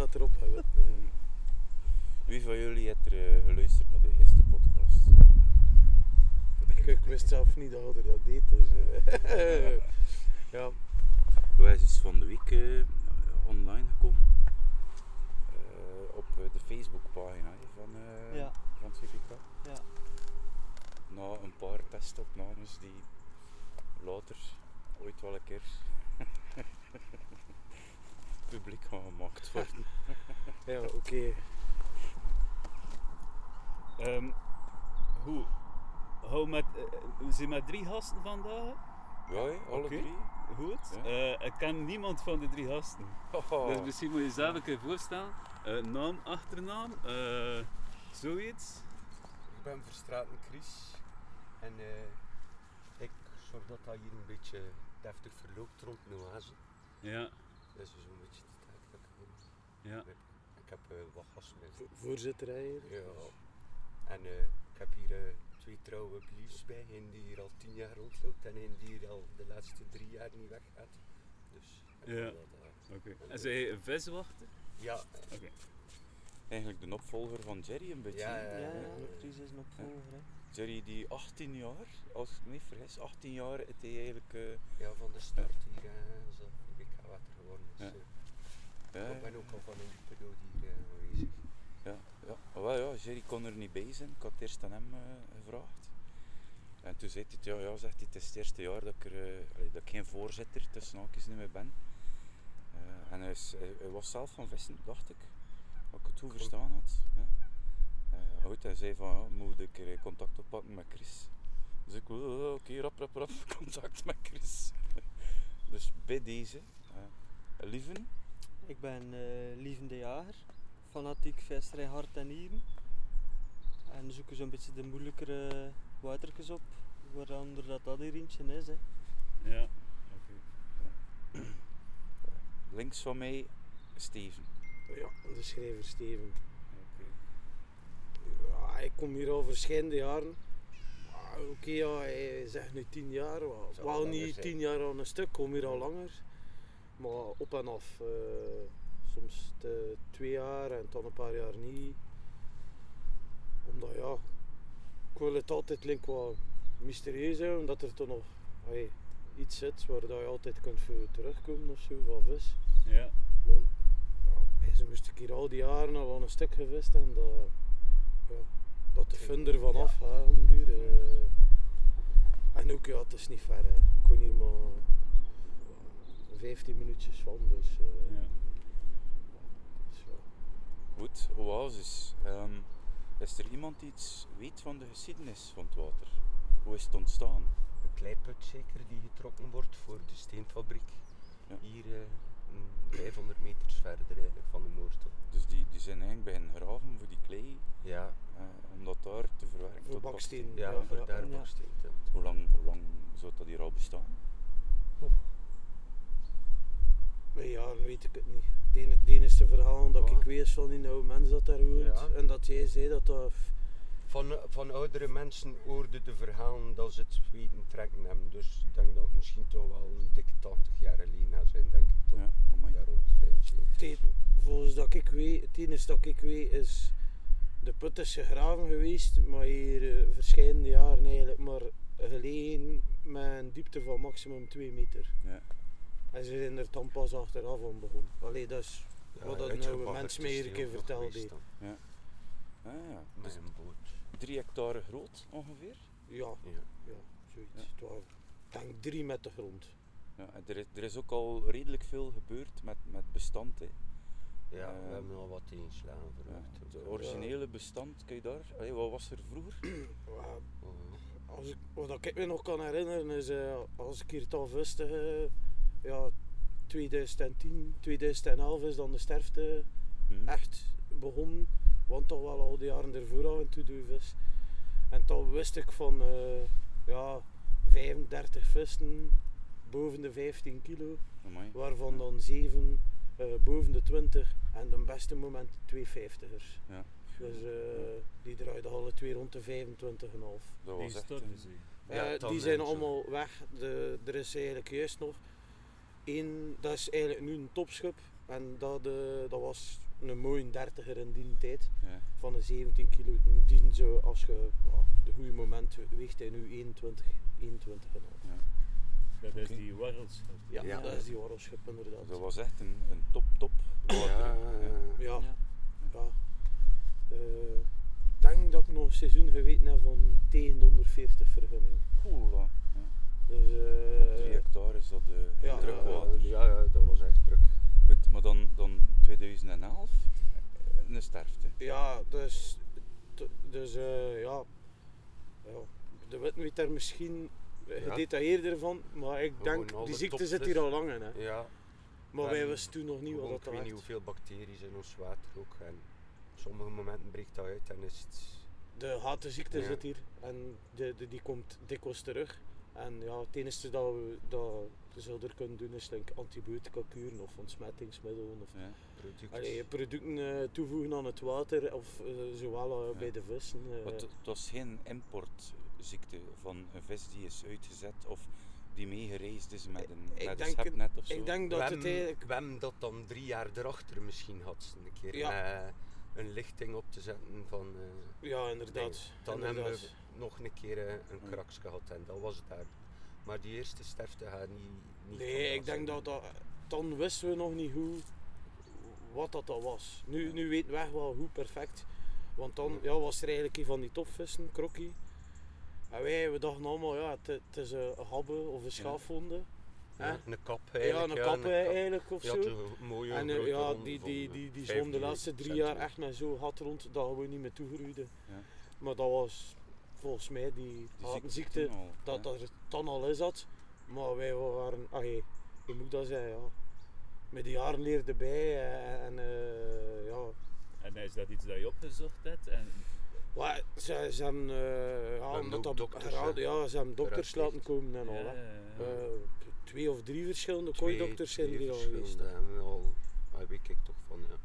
staat erop. Hè, wat, eh. Wie van jullie heeft er eh, geluisterd naar de eerste podcast? ik, ik wist zelf niet dat dat deed. Dus, eh. ja. Wij is van de week eh, online gekomen. Eh, op de Facebookpagina van, eh Ja. van CPK. Ja. Na een paar testopnames die later ooit wel een keer publiek gaan gemaakt worden. ja, oké. Ehm, hoe? Hou met, eh, we zijn met drie gasten vandaag. Ja, alle drie. Goed. Ja. Eh, ik ken niemand van de drie gasten. Oh. Dus misschien moet je jezelf een keer voorstellen. Eh, naam, achternaam, eh, zoiets. Ik ben Verstraten Chris en eh, ik zorg dat dat hier een beetje deftig verloopt rond Noase. Ja, Dat is zo'n beetje de tijd dat ik kom. Ja. Ik heb eh, wat gasten met. Vo- Voorzitter eigenlijk. Ja. En eh, ik heb hier eh, twee trouwe bliefs bij, een die hier al tien jaar rondloopt en een die hier al de laatste drie jaar niet weggaat. Dus ik Ja. Oké. En zij een viswachter? ja, Eigenlijk de opvolger van Jerry een beetje. Ja. Ja, ja, ja, ja. Is nog volger. hè. Jerry die 18 jaar, als ik me niet vergis, 18 jaar heeft hij eigenlijk... eh, ja, van de start hier uh, zo ik ga wat er geworden is. Ja. Ja, Ik ben ook al van een periode hier eh, aanwezig. Ja, ja. Wel, ja, Jerry kon er niet bij zijn. Ik had het eerst aan hem eh, gevraagd. En toen zei hij, het, ja, ja, zegt hij, het is het eerste jaar dat ik, er, eh, dat ik geen voorzitter tussen haakjes niet meer ben. En hij, was zelf van vissen, dacht ik. Wat ik het goed verstaan had. Ja. Goed, hij zei van, ja, moet ik er contact oppakken met Chris. Dus ik, oh, oké, rap, rap, rap, contact met Chris. dus bij deze, eh lieven, Ik ben eh Lieven de Jager, fanatiek visserij hart en nieren. En zoeken zo'n beetje de moeilijkere watertjes op, waaronder dat dat hier eentje is. Hè. Ja. links van mij, Steven. Ja, de schrijver Steven. Oké. Ja, ik kom hier al verschillende jaren. Ah, Oké, ja, hij zegt nu tien jaar. Wel, niet tien jaar aan een stuk, ik kom hier al langer. Maar op en af. eh, soms te- twee jaar en dan een paar jaar niet. Omdat ja, ik wil het altijd link wat mysterieus houden, omdat er toch nog iets zit waar dat je altijd kunt voor terugkomen of zo, van vis. Ja. Want ja, ze moest ik hier al die jaren al aan een stuk gevist en dat, ja, dat de fun er vanaf om duur. eh. En ook ja, het is niet ver. Hè. Ik woon hier maar ja, 15 minuutjes van, dus, eh, ja. dus ja. Goed, Oasis. Ehm, is er iemand die iets weet van de geschiedenis van het water? Hoe is het ontstaan? Een kleiput zeker die getrokken wordt voor de steenfabriek. Ja. Hier eh, een 500 meters verder eigenlijk van de moortel. Dus die, die zijn eigenlijk bij een graven voor die klei, Ja, eh, om dat daar te verwerken Voor tot baksteen. ja, Ja, voor ja, daar ja. baksteen. Hoe lang, hoe lang zou dat hier al bestaan? Bij jaren weet ik het niet. Het Het enige verhaal dat ik weet is van die oude mens dat daar woont. Ja. En dat jij zei dat dat... Van, van oudere mensen hoorde de verhalen dat ze het weten trekken hebben. Dus ik denk dat het misschien toch wel een dikke 80 jaar geleden zijn, denk ik toch. Ja, amai. Ja, rond 75. Te- Volgens dat ik weet, het enige dat ik weet is de put is gegraven geweest, maar hier eh, verschillende jaren eigenlijk maar gelegen met een diepte van maximum 2 meter. Ja. En ze zijn er dan pas achteraf aan begonnen. Allee, dat is Ja, wat dat oude mens mij hier een die keer ook nog verteld geweest heeft. dan, Ah, ja. Met Dus een boot. drie hectare groot ongeveer. Ja, Ja. ja, zoiets. Ja. Het denk drie met de grond. Ja, en er, is, er is ook al redelijk veel gebeurd met, met bestand. Hè. Ja, we hebben al wat inslagen Ja, verwacht. het originele bestand, kijk daar. Allee, wat was er vroeger? Ja, Oh, Als ik, wat ik me nog kan herinneren is, eh, als ik hier eh, ja, 2010, 2011 is dan de sterfte Hm? echt begonnen. Want toch wel al die jaren ervoor af en toe vis. En toen wist ik van eh, ja, 35 vissen boven de 15 kilo, Amai. waarvan dan 7 eh, boven de 20 en de beste moment 250ers. Ja. Dus eh, die draaiden alle twee rond de 25,5. Dat Die was echt storten een-. Ja, Eh, die zijn allemaal weg. De, er is eigenlijk juist nog één, dat is eigenlijk nu een topschip. En dat, eh, dat was een mooie dertiger in die tijd. Ja. Van een 17 kilo. Die zo, als je ja, de goede moment weegt hij nu 21, 21 en al. Dat is die warrelschap. Ja, Ja. dat is die warrelschip inderdaad. Dat was echt een, een top, top Ja. Ja, Ja. ja. Eh, Ik denk dat ik nog een seizoen geweten heb van tegen de 140 vergunning. Oeh, ja. Dus, Op drie eh hectare is dat eh, ja, druk ja, water. ja, ja, dat was echt druk. Goed, maar dan, dan 2011, eh, een sterfte. ja, dus, dus eh, ja, ja, de wet weet daar misschien gedetailleerder van, maar ik denk, die ziekte zit hier al lang in. Hè. Ja, Maar wij en wisten toen nog niet wat ik dat weet niet was. hoeveel bacteriën in ons water ook. En op sommige momenten breekt dat uit en is het... De hatenziekte Ja. zit hier en de, de, die komt dikwijls terug. En ja, het enige dat we, dat we zouden kunnen doen is like, antibiotica kuren of ontsmettingsmiddelen. Of Ja. Producten. allee, producten eh, toevoegen aan het water of eh, zowel eh, Ja. bij de vissen. eh. Het het was geen importziekte van een vis die is uitgezet of die meegereisd is met een, Ik met een denk schepnet of zo. ik denk dat het eigenlijk... we hebben dat dan drie jaar erachter misschien had. Een keer Ja. een lichting op te zetten van... Ja, inderdaad. dan hebben we nog een keer eh, een Ja. kraks gehad en dat was het daar. Maar die eerste sterfte gaat niet, niet Nee, ik denk dat dat... Dan wisten we nog niet hoe... Wat dat, dat was. Nu, Ja. nu weten we echt wel hoe perfect. Want dan Ja. ja, was er eigenlijk een van die topvissen, krokkie. En wij we dachten allemaal, ja, het, het is een habbe of een schaafwonde. Ja, hè? een kap Ja, eigenlijk. een kap eh, eigenlijk of Ja, zo. een mooie En eh, grote ja, ronde die, die, eh, die, die 15 zwom de laatste drie jaar echt met zo'n gat rond dat we niet meer toegroeiden. Ja. Maar dat was volgens mij die, ziekte ziekte, toen al, dat, dat er dan al is dat. Maar wij waren, ah hey, hoe moet dat zeggen, ja. Met de jaren leerde bij eh, en eh, ja. En is dat iets dat je opgezocht hebt? En, Maar ze, ze hebben, eh, ja, omdat dat dokters, ja, ze hebben dokters laten komen en al. ja, hè. ja, ja. Eh, twee of drie verschillende kooidokters zijn er al geweest. we al, daar weet ik toch van, ja.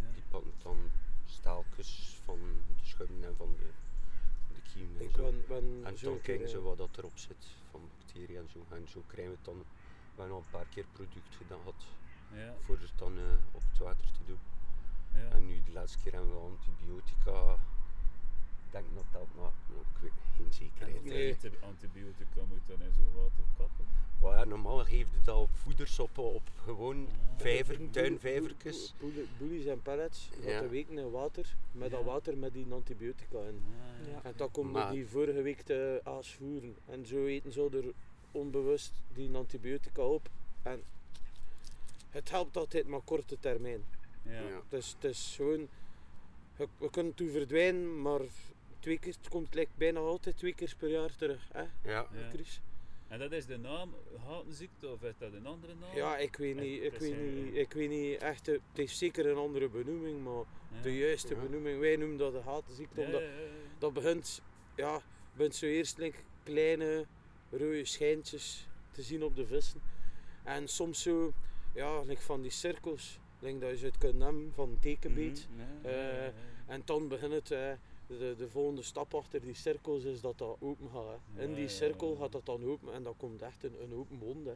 Ja. Die pakken dan staaltjes van de schubben en van de, en Ik zo. ben, ben En zo dan kijken ze eh, wat dat erop zit van bacteriën en zo. En zo krijgen we het dan, we hebben al een paar keer product gedaan gehad Ja, voor het dan eh, op het water te doen. ja. En nu de laatste keer hebben we antibiotica. Ik denk dat dat, maar ik weet geen zekerheid. En Nee. de antibiotica moet dan in zo'n water kappen. Ja, normaal geeft het dat op voeders op, op gewoon Ah. vijver, tuinvijvertjes. boel- boel- Boelies en pellets, Ja. dat te weken in water, met dat Ja. water met die antibiotica in. Ah, Ja. En dat komt Maar- die vorige week te aasvoeren. En zo eten ze er onbewust die antibiotica op. En het helpt altijd maar korte termijn. Ja. Ja. Dus het is gewoon, je- we kunnen toe verdwijnen, maar twee keer, het komt lijkt bijna altijd twee keer per jaar terug. Hè, Ja. Chris? En dat is de naam hatenziekte of is dat een andere naam? Ja, ik weet niet, het ik is weet niet, ik weet niet echt, het heeft zeker een andere benoeming, maar Ja. de juiste Ja. benoeming, wij noemen dat de hatenziekte, Ja, omdat ja, ja, ja. dat begint, ja, begint zo eerst like, kleine rode schijntjes te zien op de vissen. En soms zo, ja, like van die cirkels, like dat je ze uit kunt hebben van een tekenbeet. Mhm, ja. Eh, Ja, ja, ja. En dan begint het, eh, de, de volgende stap achter die cirkels is dat dat open gaat. hè. In die cirkel gaat dat dan open en dan komt echt een, een open wond. hè.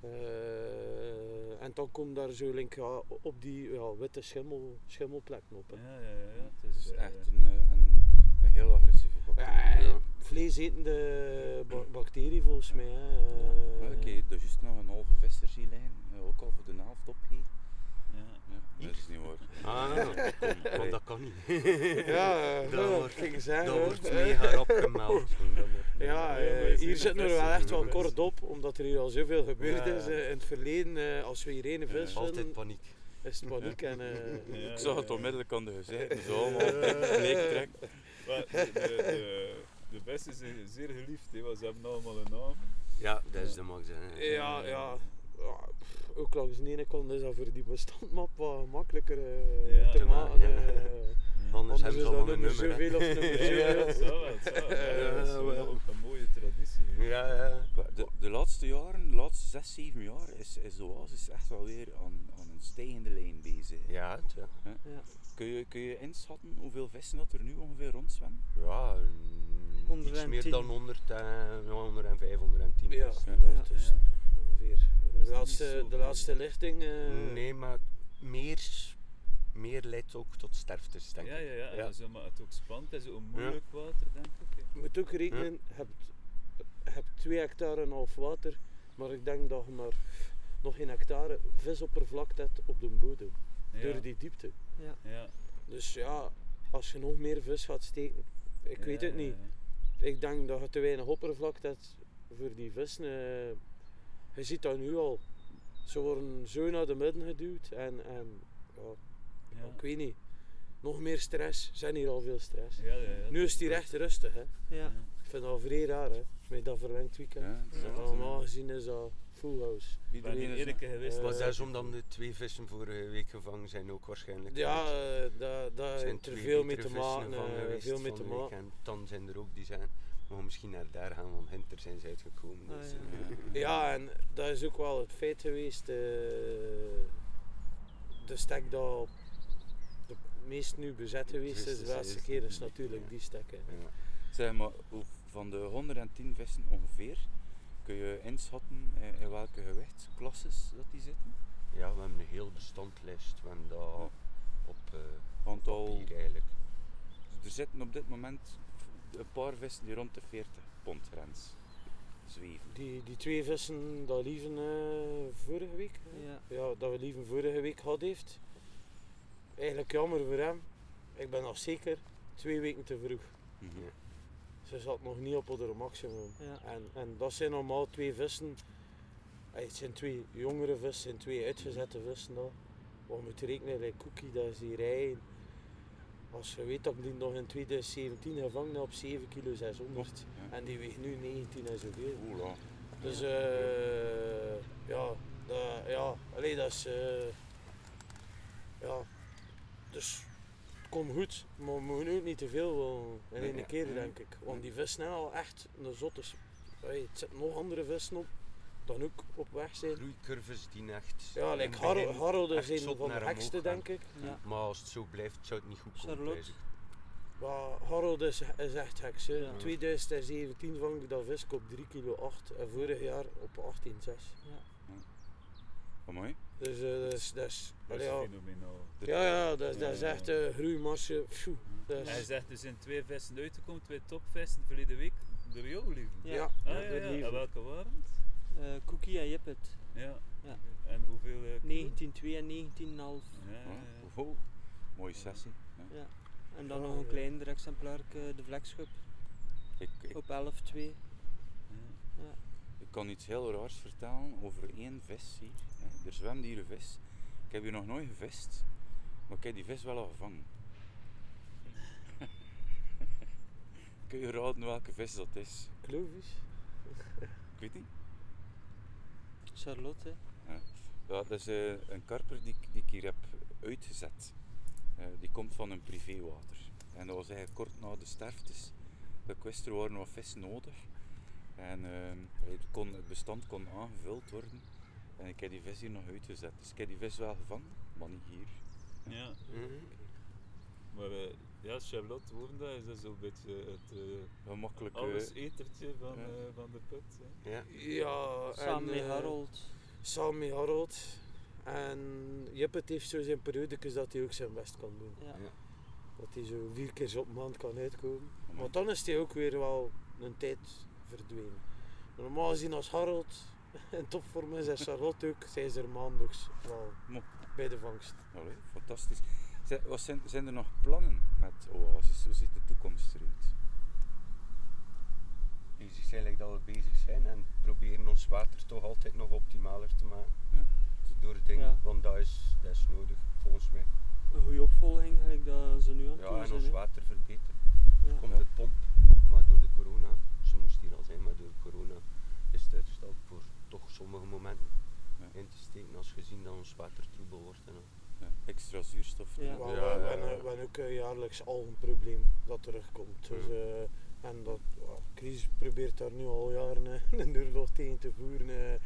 Eh, en dan komt daar zo ja, op die ja, witte schimmel, schimmelplekken op. Hè. ja, ja, ja, ja. Het Het is is eh, echt een, eh, een, een heel agressieve bacterie. Ja, Ja. vleesetende ba- bacterie volgens mij. Hè. Eh, heb er juist nog een halve visser zien liggen, ook al voor de helft opgegeten. Dat is niet waar. Ah, want dat kan niet. ja, eh, Dat wordt- aan, dat wordt mega rap gemeld. Ja, Ja, eh, is hier een zitten we beste wel echt wel beste. kort op, omdat er hier al zoveel gebeurd Ja. is eh, in het verleden. eh, als we hier ene vis Ja. Altijd paniek. is het paniek. En, eh, Ja, Ik zag het onmiddellijk aan de gezichten, zo allemaal gelijk trekken. Maar de, de, de, zijn zeer geliefd, hè, want ze hebben allemaal een naam. Ja, dat is de max. ja, ja, ja, ook langs de ene kant is dat voor die bestandmap wat makkelijker eh, Ja. te maken. ja. eh. Anders Anders hebben is ze dat allemaal een nummer zoveel of nummer Ja, ja, dat zoveel. zou wel, dat zou wel. Ja, dat is Ja, wel ook een mooie traditie. Ja, ja. De, de laatste jaren, de laatste 6, 7 jaar, is, is de oasis echt wel weer aan, aan een stijgende lijn bezig. Ja, het, ja. Ja. Kun, je, kun je inschatten hoeveel vissen dat er nu ongeveer rondzwemmen? Ja, een- iets 110. meer dan 100, en, ja, 105, 110. Ja, is het. dat is Ja. ongeveer. Is De laatste, de laatste lichting. eh, Nee, maar meer, meer leidt ook tot sterftes, denk Ja, ik. ja, ja. En Ja. dan zo, maar het ook spannend is, ook moeilijk water, denk ik. hè. Je moet ook rekenen, je hebt, hebt 2 hectare en half water, maar ik denk dat je maar nog geen hectare visoppervlakte hebt op de bodem. Ja. Door die diepte. Ja. Ja. Dus ja, als je nog meer vis gaat steken, ik weet het niet. ja. Ik denk dat je te weinig oppervlakte hebt voor die vissen. eh. Je ziet dat nu al. Ze worden zo naar de midden geduwd en, en ja, Ja. ik weet niet. Nog meer stress. Er zijn hier al veel stress. Ja, ja, ja, Nu is het hier echt rustig. Hè. Ja. Ik vind dat vrij raar hè, met dat verlengd weekend. Eh, Normaal gezien is dat full house. Ik ben Iedereen is geweest. Eh, dat is omdat de twee vissen vorige week gevangen zijn ook waarschijnlijk. Ja, eh, daar zijn er veel mee te maken. eh, geweest veel mee te maken. En dan zijn er ook die zijn. We gaan misschien naar daar gaan, want Hinter zijn ze uitgekomen. Ah, dus, ja. eh, Ja, en dat is ook wel het feit geweest. eh, de stek dat de meest nu bezet geweest is, de laatste keer is natuurlijk ja. die stek. ja. Zeg maar, hoe- van de 110 vissen ongeveer, kun je inschatten in, in welke gewichtsklasses dat die zitten? Ja, we hebben een heel bestandlijst. We hebben dat op eh Aantal, papier eigenlijk. er zitten op dit moment een paar vissen die rond de 40 pond grens zweven. Die, die twee vissen dat Lieven eh, vorige week? Ja. ja, dat we Lieven vorige week gehad heeft. Eigenlijk jammer voor hem. Ik ben nog zeker twee weken te vroeg. Mhm. Ja. Ze zat nog niet op haar maximum. Ja. En, en dat zijn normaal twee vissen. Het zijn twee jongere vissen, het zijn twee uitgezette vissen. Dan. Wat moet je rekenen, like Cookie, dat is die rij. Als je weet dat ik die nog in 2017 gevangen heb op 7 kilo 600. Ja. En die weegt nu 19 en zoveel. Oela. Dus eh ja, dat, ja, allee, dat is. eh, ja, dus het komt goed, maar we moeten ook niet te veel willen in één keer, Nee. denk ik. Want die vissen zijn al echt een zotte. Allee, het zitten nog andere vissen op, dan ook op weg zijn. Groeicurves die echt. Ja, in like het Harold, zot van de omhoog denk ik. Ja. Maar als het zo blijft, zou het niet goed komen. Charlotte. Maar Harold is, is echt heks. Ja. 2017 vang ik dat vis op 3 kilo 8 en vorig jaar op 18,6. Wat mooi. Dus eh, dat is, dat is, Dat is allee, ja. fenomenaal. Ja, ja, dat, is- dat is Ja. echt een groeimarsje. Phew, dat is- Hij zegt dus in twee vissen uitgekomen, twee topvissen verleden week door jou liever. Ja. ja, Ah, ja, ja. En welke waren het? Eh, Cookie en Jippet. Ja. Ja. En hoeveel? eh, 19,2 en 19,5. Ja, ja, Ja, ja. wow. Mooie sessie. Ja. Ja. En dan nog een ja. kleiner exemplaar, de Vlekschub, Ik, ik, op 11,2. Ja. ik kan iets heel raars vertellen over één vis hier. hè. Er zwemt hier een vis. Ik heb hier nog nooit gevist, maar ik heb die vis wel al gevangen. Kun je raden welke vis dat is? Klovis. Ik weet niet. Charlotte. Ja, dat is eh, een karper die, ik- die ik hier heb uitgezet. Eh, die komt van een privéwater. En dat was eigenlijk kort na de sterftes. Ik wist er waren nog vis nodig. En ehm, het, kon, het bestand kon aangevuld worden. En ik heb die vis hier nog uitgezet. Dus ik heb die vis wel gevangen, maar niet hier. Ja. Mhm. Maar ja, Charlotte is dat zo'n beetje het eh Gemakkelijk. eh, allesetertje van, ja. eh, van de put. Hè. Ja. Ja, met eh, Harold. Samen met Harold. En Jippet heeft zo zijn periodekes dat hij ook zijn best kan doen. Ja. Ja. Dat hij zo vier keer op maand kan uitkomen. Maar dan is hij ook weer wel een tijd verdwenen. Normaal gezien als Harold in topvorm is en Charlotte ook, zijn ze er maandelijks wel Mo. bij de vangst. Allee, fantastisch. Zijn, wat zijn, zijn er nog plannen met Oasis? Hoe ziet de toekomst eruit? Bezig zijn like dat we bezig zijn en proberen ons water toch altijd nog optimaler te maken. Ja. Door dingen, Ja. want dat is, dat is nodig volgens mij. Een goede opvolging, gelijk dat ze nu aan het Ja, doen en zijn. ons hè. water verbeteren. Ja. Komt Ja. de pomp, maar door de corona, ze moest hier al zijn, maar door corona is het uitgesteld voor toch sommige momenten Ja. in te steken als gezien dat ons water troebel wordt. En al. Ja, extra zuurstof. Ja. Maar Ja, we, ja, we ja. hebben- we hebben ook een jaarlijks algenprobleem dat terugkomt. Dus, eh, en dat, crisis probeert daar nu al jaren eh, een oorlog tegen te voeren. eh,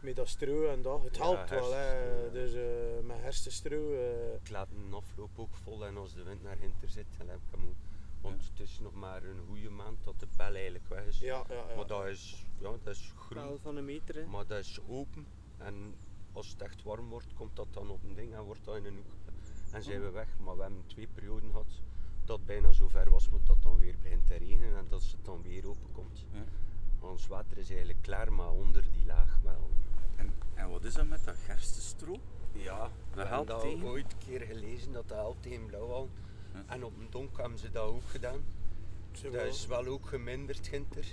met dat stro en dat. Het Ja, helpt wel, hè. Dus eh, met hersenstro. eh, Ik laat een afloop ook vol en als de wind naar hinter zit, dan heb ik hem ook Want het is nog maar een goede maand dat de bel eigenlijk weg is. Ja, ja, ja. Maar dat is, ja, dat is groen. van een meter, hè. Maar dat is open. En als het echt warm wordt, komt dat dan op een ding en wordt dat in een hoek. En zijn we weg. Maar we hebben twee perioden gehad dat het bijna zo ver was, maar dat dan weer begint te regenen en dat het dan weer open komt. Ja. Ons water is eigenlijk klaar, maar onder die laag wel. En, en wat is dat met dat gerstestro? Ja, we hebben helpt dat tegen? ooit een keer gelezen dat dat helpt tegen blauwal. Ja. En op een donk hebben ze dat ook gedaan. Dat wel- is wel ook geminderd ginter.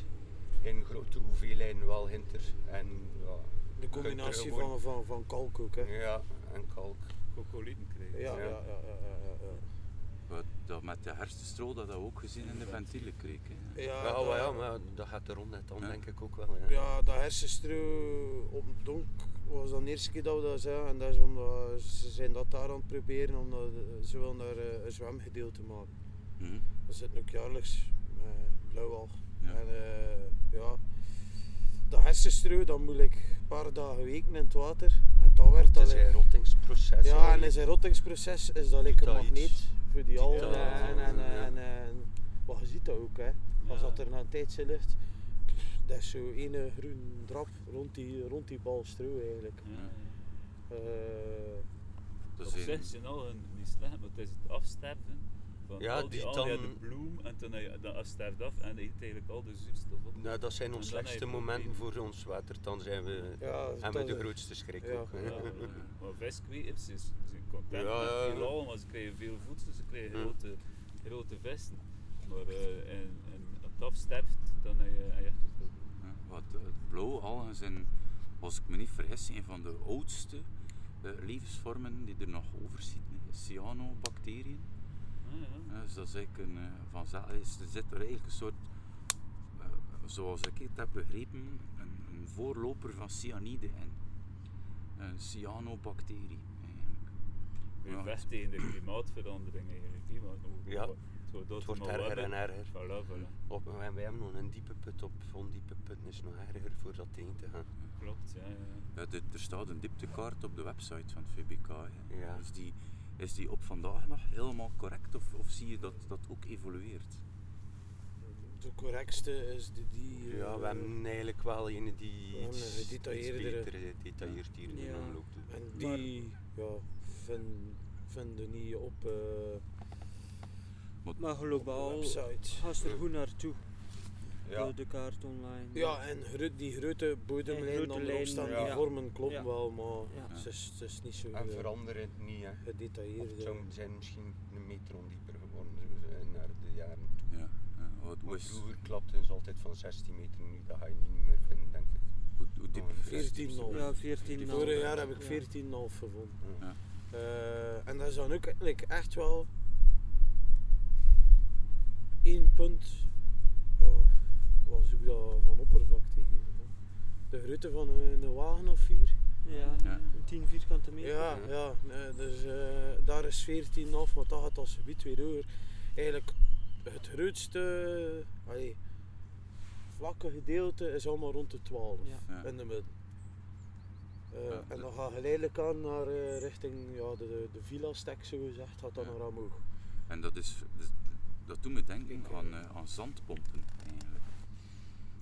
In grote hoeveelheden wel ginter. En ja, de combinatie van, van, van kalk ook, hè. ja, en kalk. Cocolieten krijgen. Ja, ja, Ja. ja, ja, ja, ja, ja. Wat, dat met de hersenstro, dat ook gezien in de ventieelenkreek. hè. Ja, Ja, dat- maar ja, maar dat gaat er rond net dan Ja. denk ik ook wel. Ja. Ja, dat hersenstro op het donk was dan de eerste keer dat we dat zagen. En dat is omdat ze zijn dat daar aan het proberen, omdat eh, ze willen daar eh, een zwemgedeelte maken. Mhm. Dat zit ook jaarlijks met blauwal. Ja. En eh, ja, dat hersenstro, dan moet ik een paar dagen weken in het water. En dan werd Het dat... is een rottingsproces. Ja, en in zijn rottingsproces is dat lekker dat een magneet iets. voor die algen. dat, En, en, ja. en, en, maar je ziet dat ook, hè. Als Ja. dat er na een tijdje ligt, dat is zo ene groen drap rond die, rond die bal stro eigenlijk. Ja, ja. Eh, Dat Op is zich een- zijn al een- niet slecht, maar het is het afsterven van Ja, al die, die al die dan- de bloem en je- dat als sterft af en eet eigenlijk al de zuurstof op. Nou, dat zijn onze slechtste momenten voor ons water. Dan zijn we, ja, hebben we de grootste schrik ja. ook. Ja, maar zijn content Ja, met ja, veel want ze krijgen veel voedsel, ze krijgen Ja. grote, grote vissen. Maar eh, en, en als het afsterft, dan heb je, heb je echt het. Ja, wat, eh, blauwe algen zijn, als ik me niet vergis, een van de oudste eh, levensvormen die er nog over zitten. Cyanobacteriën. Ja. Dus dat is eigenlijk een, eh, van, za- is- er zit er eigenlijk een soort, eh, zoals ik het heb begrepen, een, een voorloper van cyanide in. Een cyanobacterie eigenlijk. Je vecht tegen de klimaatverandering eigenlijk. hè, want Ja, Het wordt erger en erger. Voilà, voilà. Op, en wij hebben nog een diepe put op. Ondiepe put is nog erger voor dat tegen te gaan. Klopt, ja. ja. Er staat een dieptekaart op de website van het VBK. Ja. Is, die, is die op vandaag nog helemaal correct of, of zie je dat dat ook evolueert? De correctste is de die. Ja, we eh, hebben eigenlijk wel een die iets, een iets beter gedetailleerd hier in Ja. de omloop doet. En die ja, vind- vinden niet op eh Maar de globaal website. ga je er goed naartoe. Ja. De, de kaart online. Ja, en die grote bodemlijnen staan, ja. die vormen Ja. wel, maar Ja. het, is, het is niet zo En eh, veranderen niet, hè. Gedetailleerd. het zou zijn misschien een meter ondieper geworden zo zijn naar de jaren toe. Ja. ja, wat, is, vroeger klapten ze altijd van 16 meter, nu dat ga je niet meer vinden, denk ik. hoe, hoe diep Oh, een is die 14 zo? nog. Ja, 14 Die nog. Vorig jaar heb ik Ja. 14,5 gevonden. Ja. Ja. Eh, en dat is dan ook like, echt wel één punt. Wat zoek dat van oppervlakte hier? hè? De grootte van een, een wagen of vier. Ja, Ja. een 10 vierkante meter. Ja, ja nee, dus eh, daar is 14 af, want dat gaat als gebied weer over. Eigenlijk het grootste allee, vlakke gedeelte is allemaal rond de 12 Ja. Ja. in de midden. Eh, Ja, en dat- dan gaat geleidelijk aan naar eh, richting ja, de, de, de villa-stek, zo gezegd, gaat dan Ja. naar omhoog. En dat, is, dat, dat doet me denken aan, eh, aan zandpompen eigenlijk.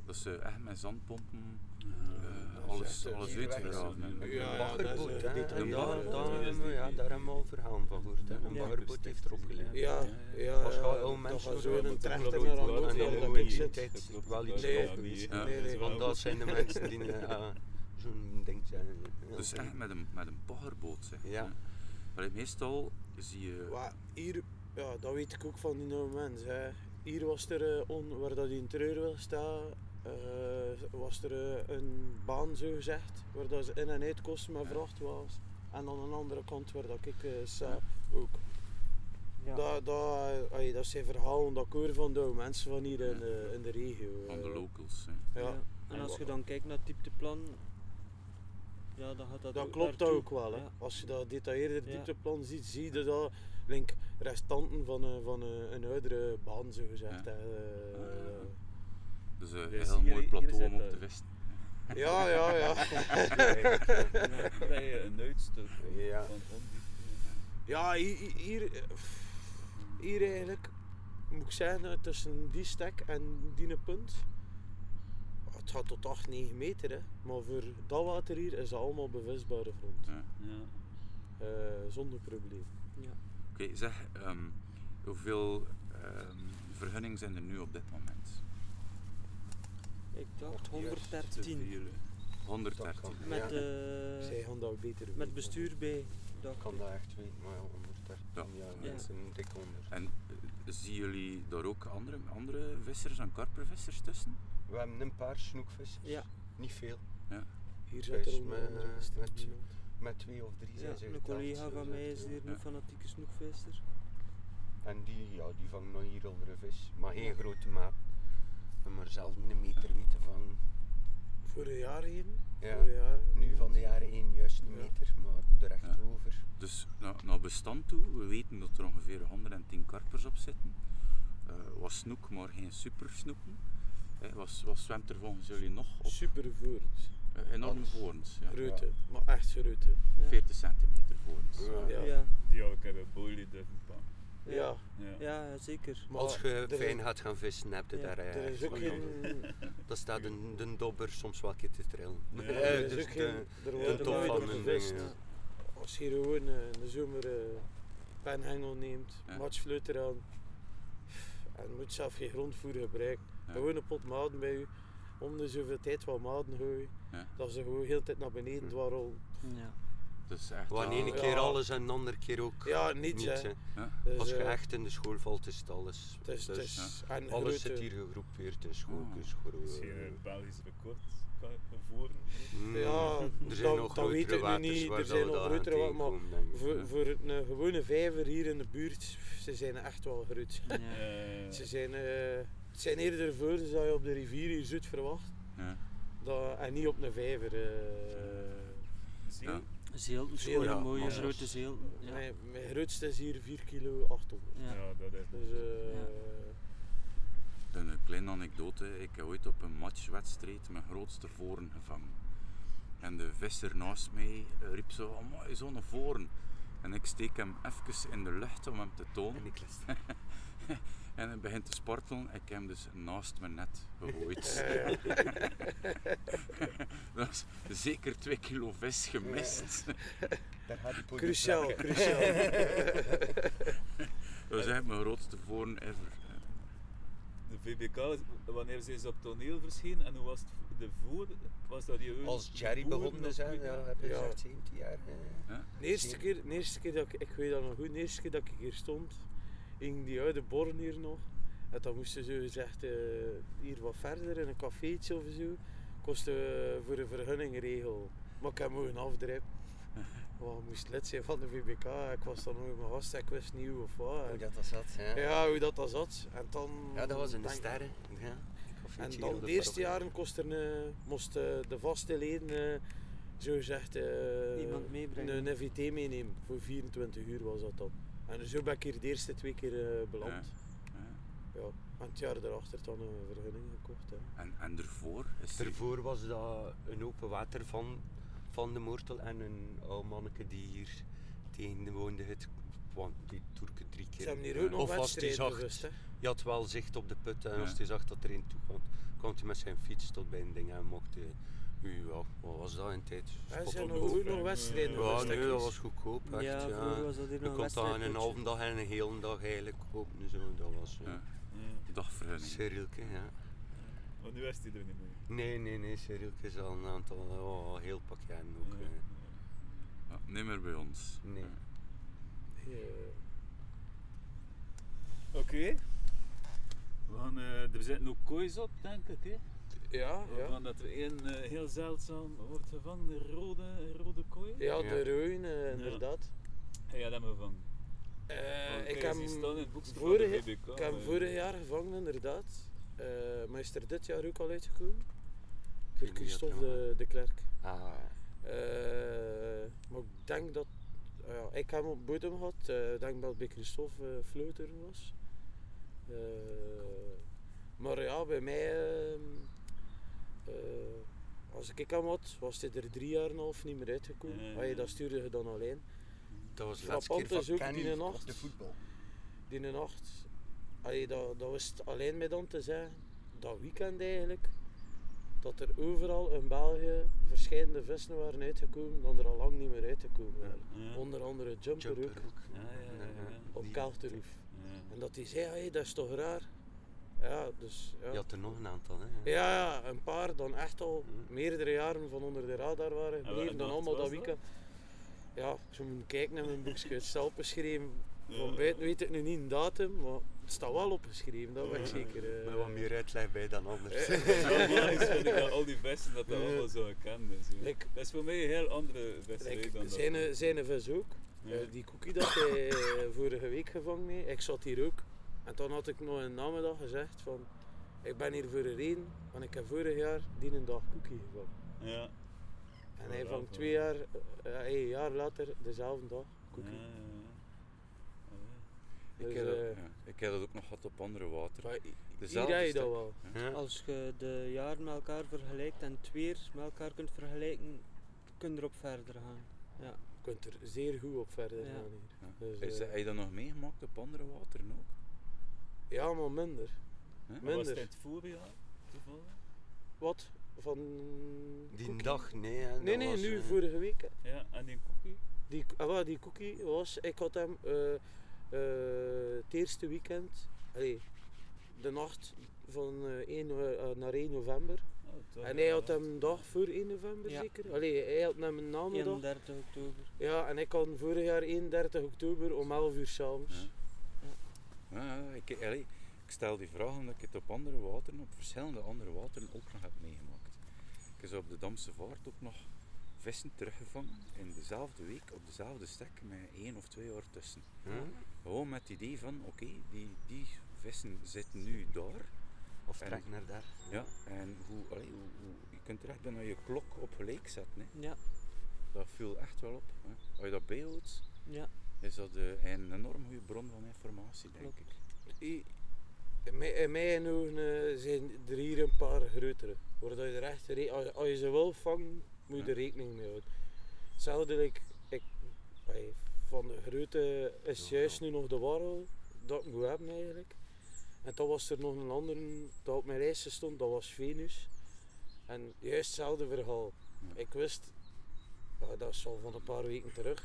Dat ze echt met zandpompen eh, alles, eh, alles. Een hè. Ja, ja, baggerboot, dat is, eh, hè. daar- baggerboot, hebben we- ja, die- daar hebben we al verhalen van gehoord. hè. Een Ja. baggerboot heeft erop geleid. Ja, Ja, ja, Als ja, je al mensen zo in een trechter naar een boot En ja, dan dat moet je ik in zit. die tijd Dat klopt, wel iets ja. Nee. Want dat zijn de mensen die zo'n ding zijn. Ja. Dus echt met een, met een baggerboot zeg. Ja. Allee, meestal zie je... Hier, ja, dat weet ik ook van die mensen. Hè. Hier was er, on, waar dat in Treurwil staat, eh, was er eh, een baan zo gezegd, waar dat ze in en uit kosten met Ja. vrachtwagens. En aan de andere kant waar dat ik eh sta, ook. Ja. Dat, dat, allee, dat zijn verhalen dat ik hoor van de mensen van hier in, de, in de regio. Van de eh. locals. Hè. Ja. Ja. En als je dan kijkt naar het diepteplan, ja, dan gaat dat Dat ook klopt ook wel. Hè. Ja. Als je dat detailleerde Ja. diepteplan ziet, zie je dat link restanten van, een, van een, een oudere baan, zo gezegd. Ja. hè. Eh. Dus een Dus heel hier- mooi plateau om op te vissen. ja, ja, ja. Een uitstuk Ja. van. Ja, hier, hier, eh, hier eigenlijk moet ik zeggen, eh, tussen die stek en die punt, het gaat tot 8, 9 meter. Hè. Maar voor dat water hier is dat allemaal bevisbare grond. Ja. Ja. Eh, zonder probleem. Oké, zeg, ehm, hoeveel ehm, vergunningen zijn er nu op dit moment? Ik dacht Te 113. veel, hè. 113. kan. Met, Ja. eh, Zij gaan dat beter met bestuur bij. Ik kan dat echt weten, maar ja, 113 Ja. ja, Ja. mensen dik onder. En eh, zien jullie daar ook andere, andere vissers en karpervissers tussen? We hebben een paar snoekvissers, Ja. niet veel, Hier zit er onder met- andere met- twee of drie Ja, zijn ze een geteld, collega van mij is ja. hier Ja. een fanatieke snoekvisser. En die, ja, die vangen nog hier onder vis, maar geen grote maat. Maar zelden een meter weten van, Vorig jaar heen. ja, Vorig jaar. nu van de jaren één juist een Ja. meter, maar de recht Ja. over. Dus naar, naar bestand toe, we weten dat er ongeveer 110 karpers op zitten. Eh was snoek, maar geen supersnoeken. Eh, was, wat zwemt er volgens jullie nog op? Super. Eh, enorm Alles. voorns, ja. Maar echt. Ja. 40 centimeter voorns. Ja. Ja. Ja. Die had ik durven pakken. Ja. Ja. Zeker. Maar Als je fijn gaat gaan vissen, heb je Ja. daar Er is ook van geen. Dan staat de, de dobber soms wel een keer te trillen. Ja. Er Eh, is dus ook geen. Er de wordt top nooit van een gevist. Als je gewoon eh, in de zomer eh penhengel neemt, Ja. matchfluit eraan. En je moet zelf geen grondvoer gebruiken. Ja. Gewoon een pot maden bij je. Om de zoveel tijd wat maden gooien. Ja. Dat ze gewoon heel de tijd naar beneden Hm. dwarrelen. Ja. Dus echt Wanneer wel- een keer Ja. alles en de andere keer ook Ja, niets, niets. hè. hè. Dus, Als je eh, echt in de school valt, is het alles. Het is, het Dus is, en alles grote- zit hier gegroepeerd in schooltjes. Ah. groe- Is hier een Belgisch record kan voeren? Mm, Ja, er zijn dat- nog dat weet ik nu niet. Er zijn nog grotere maar. Voor, Ja. voor een gewone vijver hier in de buurt, ze zijn echt wel groot. Ja. Eh, Ze zijn, eh, het zijn eerder voor dat je op de rivier hier zoet verwacht. Ja. Dat, en niet op een vijver. eh. zie je? Ja. Zeelten, Zeel, ja, mooie maar- grote zeelten. Ja. Mijn, mijn grootste is hier 4 kilo 800. Ja. Ja, dat is Dus, eh, Ja. Een kleine anekdote. Ik heb ooit op een matchwedstrijd mijn grootste voren gevangen. En de visser naast mij eh, riep zo, amai, zo'n voren. En ik steek hem even in de lucht om hem te tonen. En ik En hij begint te spartelen. Ik heb hem dus naast mijn net gegooid. Dat is zeker twee kilo vis gemist. Cruciaal, cruciaal. Dat is eigenlijk mijn grootste voren ever. De VBK, wanneer zijn ze op toneel verschenen en hoe was het de voor? Was dat die Als Jerry begonnen is, hè, wie- ja, heb je Ja. gezegd 17 jaar. eh. De eerste keer, de eerste keer dat ik, ik weet dat nog goed, de eerste keer dat ik hier stond, hing die oude born hier nog. En dan moesten ze gezegd, eh, hier wat verder in een cafeetje of zo, kostte eh, voor een vergunningregel. Maar ik heb mogen afdrijven. Want ik moest lid zijn van de VBK, ik was dan nog mijn gast, ik wist niet hoe of wat. Hoe dat dat zat, ja. Ja, hoe dat, dat zat. En dan, Ja, dat was in de sterren. Ja. En dan de de eerste jaren kost er een, moest eh, de vaste leden, eh, zo gezegd, eh, Iemand meebrengen. een NVT meenemen. Voor 24 uur was dat dan. En zo ben ik hier de eerste twee keer eh, beland. Ja. Ja. En het jaar daarachter dan een vergunning gekocht. Hè. En, en ervoor is er Daarvoor was dat een open water van, van de Moortel en een oud manneke die hier tegen de woonde het want die toerke drie Ze keer. hebben hier ook nog Of als zag. Hè. je had wel zicht op de put en Ja. als hij zag dat er een toe kwam, kwam hij met zijn fiets tot bij een ding en mocht hij, ja, wat was dat in tijd? Ja, op nog, nog wedstrijden Ja, nee, dat was goedkoop. Echt, Ja, ja. was dat hier Je nog kon dat in een halve dag en een hele dag eigenlijk kopen. Zo. Dat was Ja. ja. Ja. dagvergunning. Cyrilke, ja. Maar nu is die er niet meer. Nee, nee, nee, Cyrilke is al een aantal, oh, heel pak jaren ook. Ja. eh. Ja, niet meer bij ons. Nee. Ja. Ja. Oké. We gaan, eh, er zitten ook koois op, denk ik. Hè? Ja, Waarvan ja. dat er één eh, heel zeldzaam wordt gevangen, een rode, rode kooi. Ja, Ja. de ruin, eh, inderdaad. Hij had hem gevangen. Eh, ik heb vorig, de ik heb hem eh. vorig jaar gevangen, inderdaad. Eh, maar is er dit jaar ook al uitgekomen? Voor Christophe de, de Klerk. Ah, Eh, maar ik denk dat. ah ja, ik heb hem op bodem gehad. eh, Ik denk dat het bij Christophe uh, Fleuter was. Eh, maar ja, bij mij. Eh, als ik hem had, was hij er drie jaar en een half niet meer uitgekomen. Ja. dat stuurde je dan alleen. dat was de laatste keer van Kenny die nacht. de voetbal. Die nacht allee, dat, dat was het alleen met om te zeggen, dat weekend eigenlijk, dat er overal in België verschillende vissen waren uitgekomen dan er al lang niet meer uitgekomen waren. Ja. Onder andere Jumper, ook, Jumper ook. Ja, ja, ja, ja. op. Ja. En dat hij zei, hey, dat is toch raar? Ja, dus ja. Je had er nog een aantal, hè? Ja, ja, een paar dan echt al meerdere jaren van onder de radar waren gebleven. wat Dan allemaal dat dat? weekend. Ja, ik zou moeten kijken naar mijn boekje. Het staat opgeschreven. Van buiten weet ik nu niet een datum, maar het staat wel opgeschreven, dat weet ik zeker. eh. Met wat meer uitleg bij dan anders. Ja, magisch vind ik dat al die vesten dat dat Ja. allemaal zo gekend is. joh. Like- Dat is voor mij een heel andere visserij Like, dan dat. zijn, zijn vis ook. Ja. Eh, die cookie dat hij eh, vorige week gevangen heeft, ik zat hier ook. En toen had ik nog een namiddag gezegd van, ik ben hier voor een reden, want ik heb vorig jaar die een dag cookie gevangen. Ja. En hij vangt van- twee jaar, eh, een jaar later dezelfde dag Ja, cookie. ja, ja. Ik, Dus, heb dat, eh, ja, ik heb dat ook nog gehad op andere water. Hier Dezelfde rijdt dat wel. Ja. Als je de jaren met elkaar vergelijkt en het weer met elkaar kunt vergelijken, kun je erop verder gaan. Ja. Je kunt er zeer goed op verder Ja. gaan hier. Ja. Dus, Is, eh, heb je dat nog meegemaakt op andere wateren ook? Ja, maar minder. Hè? Maar was het Minder. voorjaar toevallig? Wat? Van... Die cookie? dag, nee. Hè, Nee, nee, was, nu eh, vorige week. hè. Ja, en die cookie? Die, ah, die cookie was, ik had hem eh, eh, het eerste weekend, allee, de nacht van eh 1 no- eh, naar 1 november. Oh, En hij had hem een dag voor 1 november Ja. zeker? Allee, hij had hem een namiddag. 31 oktober. Ja, en ik had vorig jaar 31 oktober om 11 uur s'avonds. Ja. Ja, ja, ik, allee, ik stel die vraag omdat ik het op andere wateren, op verschillende andere wateren ook nog heb meegemaakt. Ik heb op de Damse Vaart ook nog vissen teruggevangen in dezelfde week op dezelfde stek met één of twee jaar tussen. ja. Gewoon met het idee van, oké, die, die vissen zitten nu daar. Of En- trek naar daar. Ja, en hoe, allee, hoe, hoe, je kunt er echt bijna je klok op gelijk zetten. Hè. Ja, Dat viel echt wel op. Hè. Als je dat bijhoudt, ja. Is dat eh, een enorm goede bron van informatie, denk Klopt. ik. In mijn, in mijn ogen eh, zijn er hier een paar grotere. Waar je er echt als, als je ze wil vangen, moet je er rekening mee houden. Hetzelfde, ik, allee, van de grote is juist nu nog de warrel dat ik moet hebben eigenlijk. En dan was er nog een andere dat op mijn lijstje stond, dat was Venus. En juist hetzelfde verhaal. Ik wist, ja, dat is al van een paar weken terug.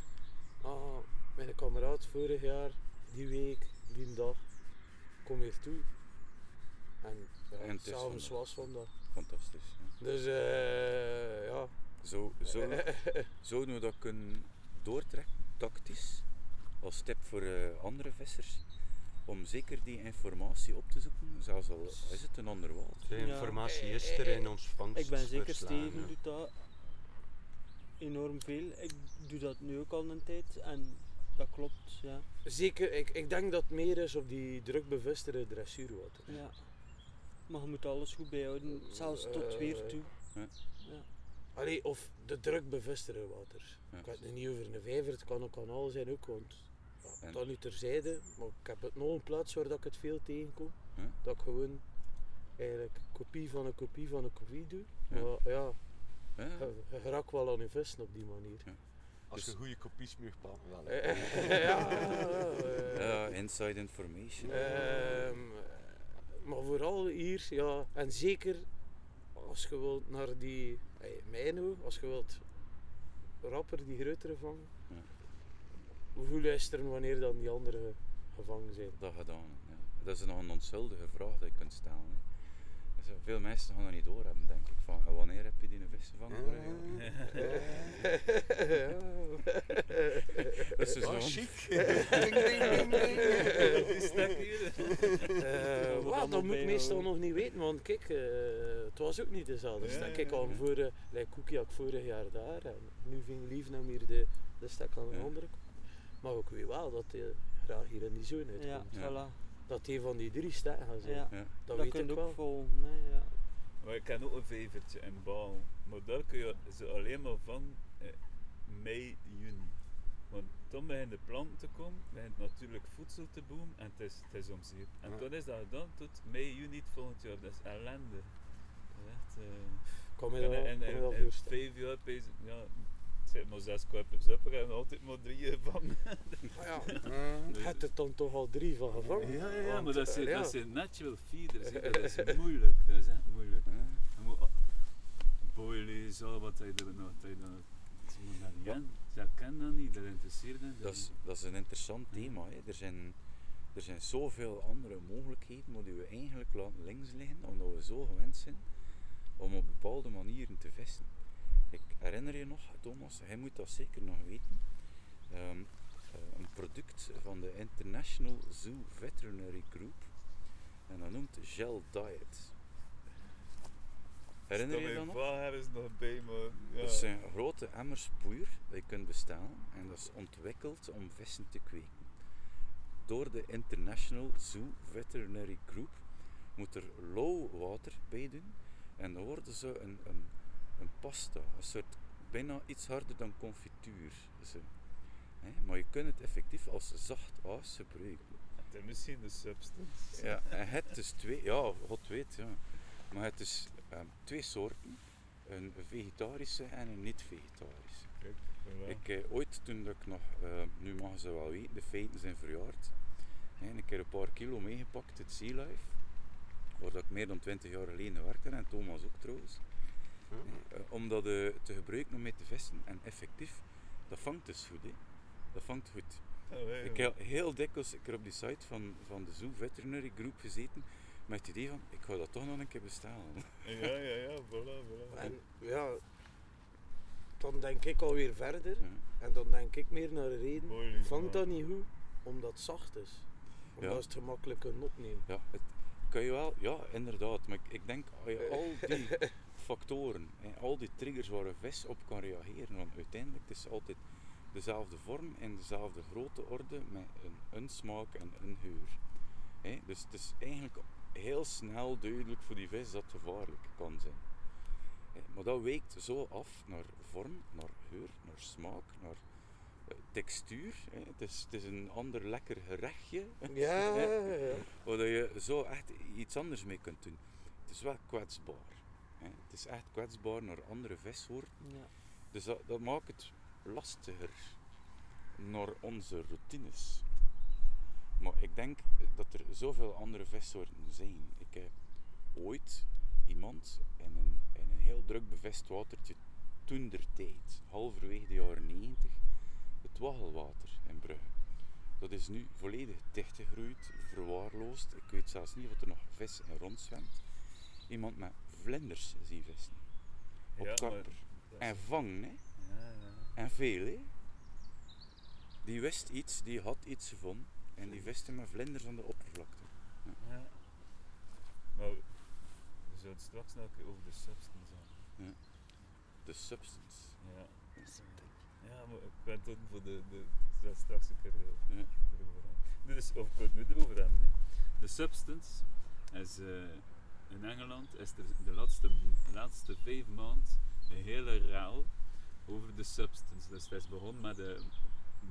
Ah, mijn kameraad vorig jaar, die week, die dag, kom hier toe. En, ja, En het is s'avonds was vandaag. Fantastisch. Hè. Dus eh ja. Zo, zo, zouden we dat kunnen doortrekken, tactisch, als tip voor eh, andere vissers, om zeker die informatie op te zoeken, zelfs al is het een ander water. De informatie is er in ons vangst. Ik ben zeker, Steven doet dat enorm veel. Ik doe dat nu ook al een tijd en dat klopt, ja. Zeker, ik, ik denk dat het meer is op die druk bevestigde dressuurwater. ja. Maar je moet alles goed bijhouden, zelfs tot Eh, weer toe. ja. Ja. Allee, of de druk bevestigde water. Ja. Ik weet nu niet over een vijver, het kan een kanaal zijn ook, want ja, dat nu terzijde. Maar ik heb het nog een plaats waar dat ik het veel tegenkom. Ja. Dat ik gewoon eigenlijk kopie van een kopie van een kopie doe. Ja. Maar ja, Ja, je, je raakt wel aan je vissen op die manier. Als je Dus- goede kopies mag wel. Eh, ja, eh, ja, inside information. Ehm, maar vooral hier, ja, en zeker als je wilt naar die, hey, mijn als je wilt rapper die grotere vangen, Ja. hoe luisteren wanneer dan die andere gevangen zijn. dat gedaan. Ja. Dat is nog een onschuldige vraag die je kunt stellen. Hè. Veel mensen gaan dat niet doorhebben, denk ik. Van, wanneer heb je die vis gevangen? vorig jaar? Dat is dus Ah, zo'n- chic. ding, ding, ding, hier. Eh, dat moet ik meestal nog niet weten, want kijk, eh, het was ook niet dezelfde Ja, stek. had ja. voor, uh, like Cookie had ik vorig jaar daar en nu ving Lief hem hier de, de stek aan de Ja. andere kant. Maar ik weet wel dat hij graag hier in die zone uitkomt. Ja, Ja. voilà. Dat hij van die drie stekken gaat zijn. Ja. Ja. Dat, Dat, weet kun ik je ook wel. volgen. Hè, ja. Maar ik ken ook een vijvertje in Baal. Maar daar kun je ze alleen maar vangen eh, mei, juni. Want dan begint de planten te komen, begint natuurlijk voedsel te boom en het is, het is om zeep. En Ja. toen is dat gedaan tot mei, juni het volgend jaar. Dat is ellende. Echt, eh, Kan me en, dat, en, en, vijf jaar bezig, ja, zit maar zes karpers op en altijd maar drie gevangen. Maar ja, je hebt er dan toch al drie van gevangen. Ja, ja, ja, Want, maar dat eh, zijn, ja. dat zijn natural feeders. hè. Dat is moeilijk, dat is echt moeilijk. Je moet boilie, zo wat hij er nog. hij dan- Ze moeten dat niet kennen. Ze kennen dat niet, dat interesseert hen. Dat is, dat is een interessant thema. Hè. Er, zijn, er zijn zoveel andere mogelijkheden maar die we eigenlijk laten links liggen, omdat we zo gewend zijn om op bepaalde manieren te vissen. Herinner je nog, Thomas, hij moet dat zeker nog weten. ehm, eh, een product van de International Zoo Veterinary Group en dat noemt Gel Diet. Herinner je dat nog? vaar is nog bij, maar ja. Dat zijn grote emmers poeier dat je kunt bestellen en dat is ontwikkeld om vissen te kweken. Door de International Zoo Veterinary Group moet er lauw water bij doen en dan worden ze een, een, een pasta, een soort bijna iets harder dan confituur. Zo. Maar je kunt het effectief als zacht aas gebruiken. Het is misschien de substance. Ja, en het is twee, ja, God weet, ja. Maar het is ehm, twee soorten, een vegetarische en een niet-vegetarische. Ik eh, ooit toen ik nog, eh, nu mogen ze wel weten, de feiten zijn verjaard. hè, een keer een paar kilo meegepakt, het Sea Life, waar ik meer dan 20 jaar geleden werkte en Thomas ook trouwens. Eh, om dat eh, te gebruiken om mee te vissen en effectief, dat vangt dus goed. Hè. Dat vangt goed. Ik heb heel dikwijls ik heb op die site van, van de Zoo Veterinary Group gezeten met het idee van, ik ga dat toch nog een keer bestellen. Ja, ja, ja, voilà, voilà. En ja, dan denk ik alweer verder. Ja. En dan denk ik meer naar de reden. Vangt dat niet goed? Omdat het zacht is. Omdat Ja. het gemakkelijk kunnen opnemen. Ja, het kan je wel, ja, inderdaad. Maar ik, ik denk, als je al die factoren, en al die triggers waar een vis op kan reageren, want uiteindelijk het is altijd dezelfde vorm en dezelfde grote orde met een, een smaak en een. Hè, dus het is eigenlijk heel snel duidelijk voor die vis dat het gevaarlijk kan zijn. Hè, maar dat wijkt zo af naar vorm, naar geur, naar smaak, naar eh, textuur. Het, is, het is een ander lekker gerechtje. Ja, Ja. ja. Waar je zo echt iets anders mee kunt doen. Het is wel kwetsbaar. Het is echt kwetsbaar naar andere vissoorten. Ja. Dus dat, dat maakt het lastiger naar onze routines. Maar ik denk dat er zoveel andere vissoorten zijn. Ik heb ooit iemand in een, in een heel druk bevest watertje toen der tijd, halverwege de jaren 90, het waggelwater in Brugge. Dat is nu volledig dichtgegroeid, verwaarloosd. Ik weet zelfs niet of er nog vis in rondzwemt. Iemand met vlinders zien vissen. Op Ja, is- En vangen, hè. Ja, ja. En veel, hè. Die wist iets, die had iets gevonden. En die viste met vlinders aan de oppervlakte. Ja. Maar we zouden straks nog een keer over de substance hebben. De substance. Ja. Ja, maar ik ben toen voor de, de dat straks een keer eh, Ja. erover hebben. Dus, of ik kan het nu erover hebben. Hè. De substance is eh, in Engeland is er de laatste, laatste vijf maanden een hele ruil over de substance. Dus het is begonnen met de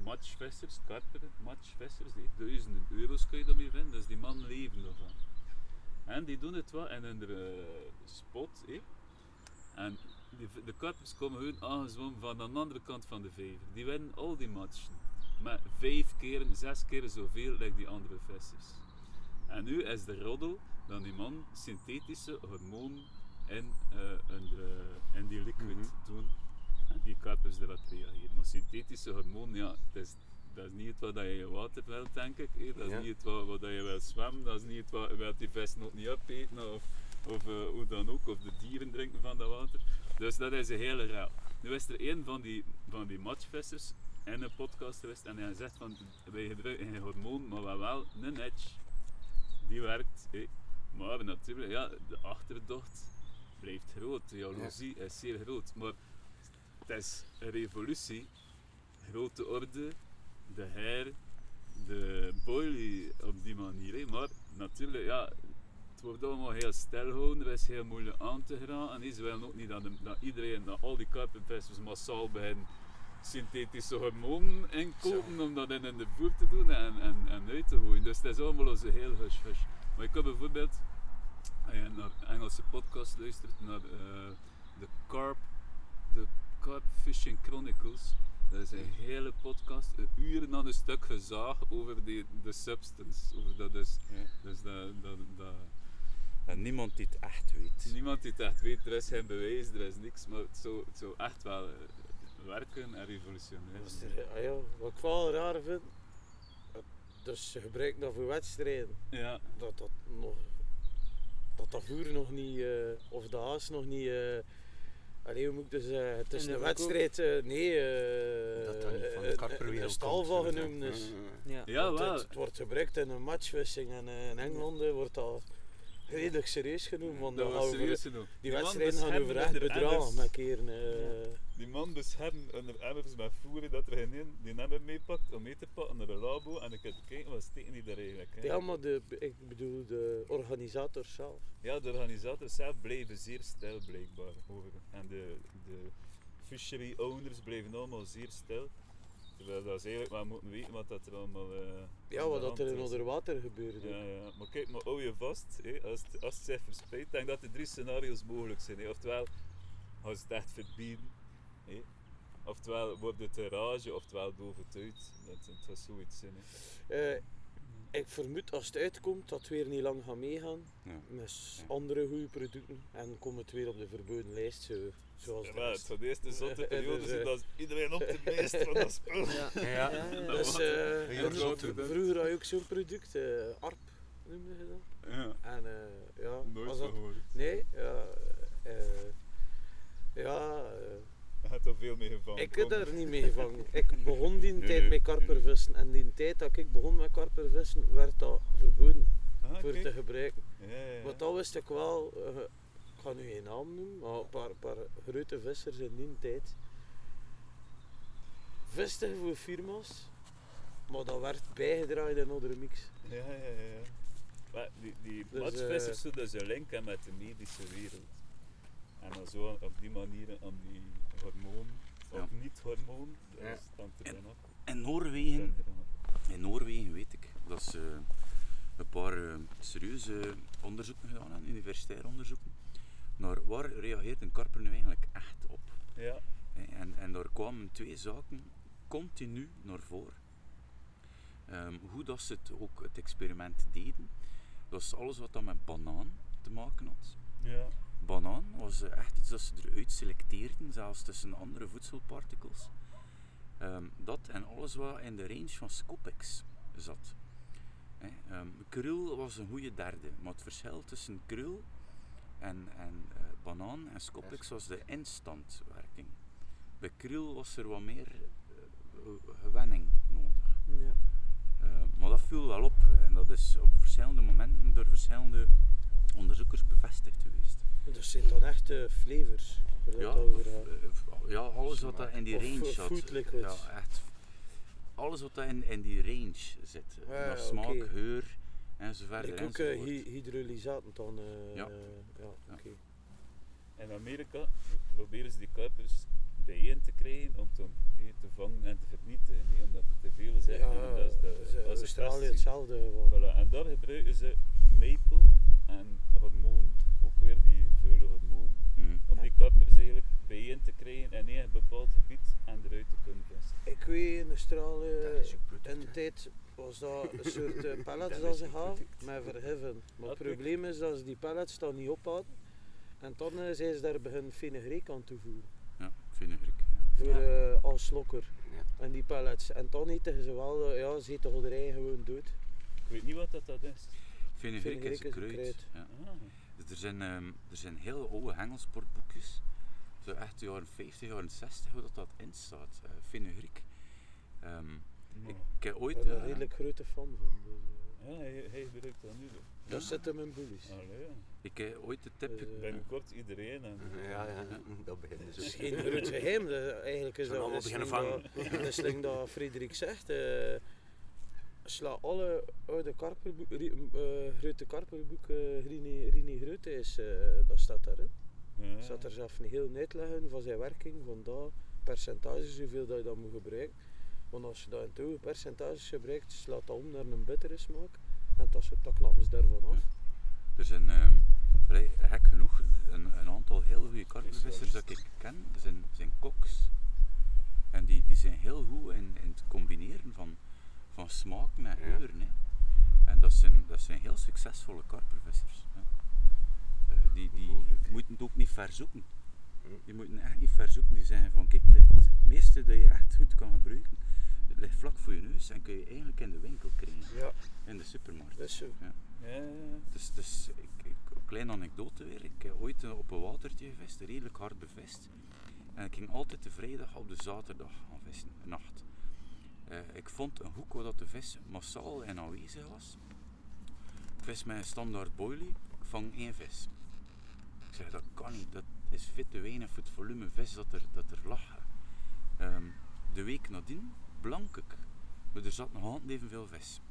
matchvissers, karperen, matchvissers, die duizenden euro's kun je daarmee vinden, dus die man leven ervan. En die doen het wel in een eh, spot. En de karpers komen gewoon aangezwommen van de andere kant van de vijver. Die winnen al die matchen. Met vijf keer, zes keer zoveel als die andere vissers. En nu is de roddel dat die man synthetische hormonen in, eh, de, in die liquid Mhm. doen. En die karpers erop reageren. Maar synthetische hormonen, ja, het is, dat is niet het wat je in je water wilt, denk ik. Dat is Ja. niet het wat, wat je wilt zwemmen. Dat is niet het wat je wilt die vis nog niet opeten. Of, of eh, hoe dan ook. Of de dieren drinken van dat water. Dus dat is een hele ruil. Nu is er een van die, van die matchvissers in een podcast geweest en hij zegt van wij gebruiken geen hormoon, maar wel een edge. Die werkt. Maar natuurlijk, ja, de achterdocht blijft groot. De jaloezie is zeer groot. Maar het is een revolutie. Grote orde, de her, de boilie op die manier. hè. Maar natuurlijk, ja, het wordt allemaal heel stil gehouden, er is heel moeilijk aan te geraken. En ze willen ook niet dat, de- dat iedereen, dat al die karpenvissers massaal beginnen synthetische hormonen inkopen om dat in, de voer te doen en, en, en uit te gooien. Dus het is allemaal als een heel hush hush. Maar ik heb bijvoorbeeld, als je naar Engelse podcast luistert, naar eh, de Carp, de Carp Fishing Chronicles. Dat is een hele podcast, een uur aan een stuk gezaag over die, de substance. Over dat is, Ja. dus dat, dat, dat, En niemand die het echt weet. niemand die het echt weet, er is geen bewijs, er is niks, maar het zou, het zou echt wel eh, werken en revolutionair zijn. ah ja, wat ik wel raar vind, eh, dus ze gebruiken dat voor wedstrijden. Ja, Dat dat nog, dat dat voer nog niet, eh, of de haas nog niet, eh allee, hoe moet ik dus het is een wedstrijd, eh, nee, eh, Dat niet van de een- karperwereld een stal van genoemd is. Ja, ja. Wel. Het, het wordt gebruikt in een matchvissing en in Engeland wordt dat redelijk serieus genoemd. Want Dat was serieus die man wedstrijden gaan over echt de bedragen met keren. Die man beschermt onder emmers met voeren dat er geen een die emmer meepakt om mee te pakken naar een labo en ik heb kijken wat steken die daar eigenlijk. hè. Ja, maar de, ik bedoel de organisator zelf. Ja, de organisators zelf blijven zeer stil blijkbaar over. En de, de fishery owners blijven allemaal zeer stil. Terwijl dat ze eigenlijk maar moeten weten wat dat er allemaal eh, Ja, wat dat er is. onder water gebeurde. Ja, ja, maar kijk, maar hou je vast, als, het, als het zich verspreidt, denk dat er drie scenario's mogelijk zijn. Oftewel, gaan ze het echt verbieden. Oftewel wordt het een rage, oftewel doof het uit. Dat, dat gaat zoiets zijn. Ik vermoed als het uitkomt dat het weer niet lang gaat meegaan Ja. met Ja. andere goede producten en komt het weer op de verboden lijst zo, zoals Ja, de maar het rest. gaat de eerste zotte periode dus, zijn eh, dat iedereen op de meest van dat spul. Ja. Ja. Dus, eh, zo vroeger had je ook zo'n product, eh, ARP noemde je dat. Ja, En eh, ja, nooit was dat, nee, ja, ja Je hebt er veel mee gevangen. ik heb daar niet mee gevangen. Ik begon die Nee, tijd nee, met karpervissen en die tijd dat ik begon met karpervissen werd dat verboden Ah, voor kijk. te gebruiken. Ja, ja, ja. Want dat wist ik wel, eh, ik ga nu geen naam noemen, maar een paar, paar grote vissers in die tijd visten voor firma's, maar dat werd bijgedraaid in andere mix. Ja, ja, ja. Maar die, die Dus, matchvissers eh, zouden dus een link hebben met de medische wereld. En dan zo op die manier aan die hormoon, of Ja. niet-hormoon, dat dan En- Noorwegen, in Noorwegen weet ik dat ze een paar eh, serieuze onderzoeken gedaan hebben, universitaire onderzoeken, naar waar reageert een karper nu eigenlijk echt op. Ja, En, en daar kwamen twee zaken continu naar voren. Ehm, hoe dat ze het, ook het experiment deden, dat is alles wat dan met banaan te maken had. ja. Banaan was echt iets dat ze eruit selecteerden, zelfs tussen andere voedselpartikels. Ehm, dat en alles wat in de range van Scopex zat. Ehm, krul was een goede derde, maar het verschil tussen krul en, en eh, banaan en Scopex was de instantwerking. Bij krul was er wat meer eh, gewenning nodig. Ja. Eh, maar dat viel wel op en dat is op verschillende momenten door verschillende onderzoekers bevestigd geweest. Dus zijn dan echt eh, flavors. Ja, over gaat. eh, f- ja, alles wat dat in die range eh, zat. food liquids. Ja, echt. Alles wat dat in, in die range zit. Ja, Naar ja, smaak, oké. geur en zo verder. Ik ook eh, hy- hydrolysaten dan. eh, Ja. eh, ja, oké. In Amerika proberen ze die kuipers bijeen te krijgen om te, eh, te vangen en te vernietigen. hè, omdat er te veel zijn. Ja, dat is de, dus, eh, Australië hetzelfde. Voilà, en daar gebruiken ze maple en hormoon. Weer die vuile hormoon. Mhm. Om die kuipers eigenlijk bijeen te krijgen in één bepaald gebied en eruit te kunnen vissen. Ik weet in product, in de tijd was dat een soort eh, pallets Dat ze een gaven product. met verheffen. Maar het probleem is dat ze die pallets dan niet ophouden. En dan eh, zijn ze daar beginnen fenugreek aan toevoegen. Ja, vinegar. Ja. Voor, Ja. eh, als slokker. Ja. En die pallets. En dan eten ze wel, eh, ja, ze eten gewoon dood. Ik weet niet wat dat, dat is. Vinegar is een is een kruid. kruid. Ja. Ah, Er zijn, ehm, er zijn heel oude hengelsportboekjes. Zo echt de jaren 50, jaren 60, hoe dat, dat in staat. Uh, Fenugreek. Ehm, maar- ik, ik heb Ik ooit... ben er eh, een redelijk grote fan van. Dus, eh, ja, hij, hij gebruikt dat nu. dat zit in mijn bullies. Allee, ja. ik heb ooit de tip... Dus, eh, Binnenkort iedereen. En, Ja, ja, dat beginnen ze Het is geen groot geheim. dat- eigenlijk is dat, allemaal beginnen like dat, is dat Frederik zegt. eh, sla alle oude karperboek, eh, grote karperboeken, Rini, Rini Grote is, eh, dat staat daarin. ja. Staat er zelf een heel uitleggen van zijn werking, van dat percentage, hoeveel dat je dat moet gebruiken. Want als je dat in te hoge percentages gebruikt, slaat dat om naar een bittere smaak. En dat, dat knappen ze daarvan af. Er zijn, allee, gek genoeg, een, een aantal heel goede karpervissers dat ik ken, zijn, zijn koks. En die, die zijn heel goed in, in het combineren van, van smaken en Ja. geuren. Hè. En dat zijn, dat zijn heel succesvolle karpervissers. Hè. Eh, die die moeten het ook niet verzoeken. Die moeten echt niet verzoeken. Die zeggen van kijk, het meeste dat je echt goed kan gebruiken, het ligt vlak voor je neus en kun je eigenlijk in de winkel krijgen. Ja, In de supermarkt. dat is zo. Ja, ja, ja. Dus, dus ik, ik, een kleine anekdote weer. Ik heb ooit eh, op een watertje gevist, redelijk hard bevist. En ik ging altijd de vrijdag op de zaterdag gaan vissen, nacht. Eh, ik vond een hoek waar dat de vis massaal en aanwezig was. Vis met een standaard boilie, ik vang één vis. Ik zeg, dat kan niet, dat is fit te weinig voor het volume vis dat er, dat er lag. Ehm, de week nadien, blank ik, maar er zat nog altijd evenveel vis.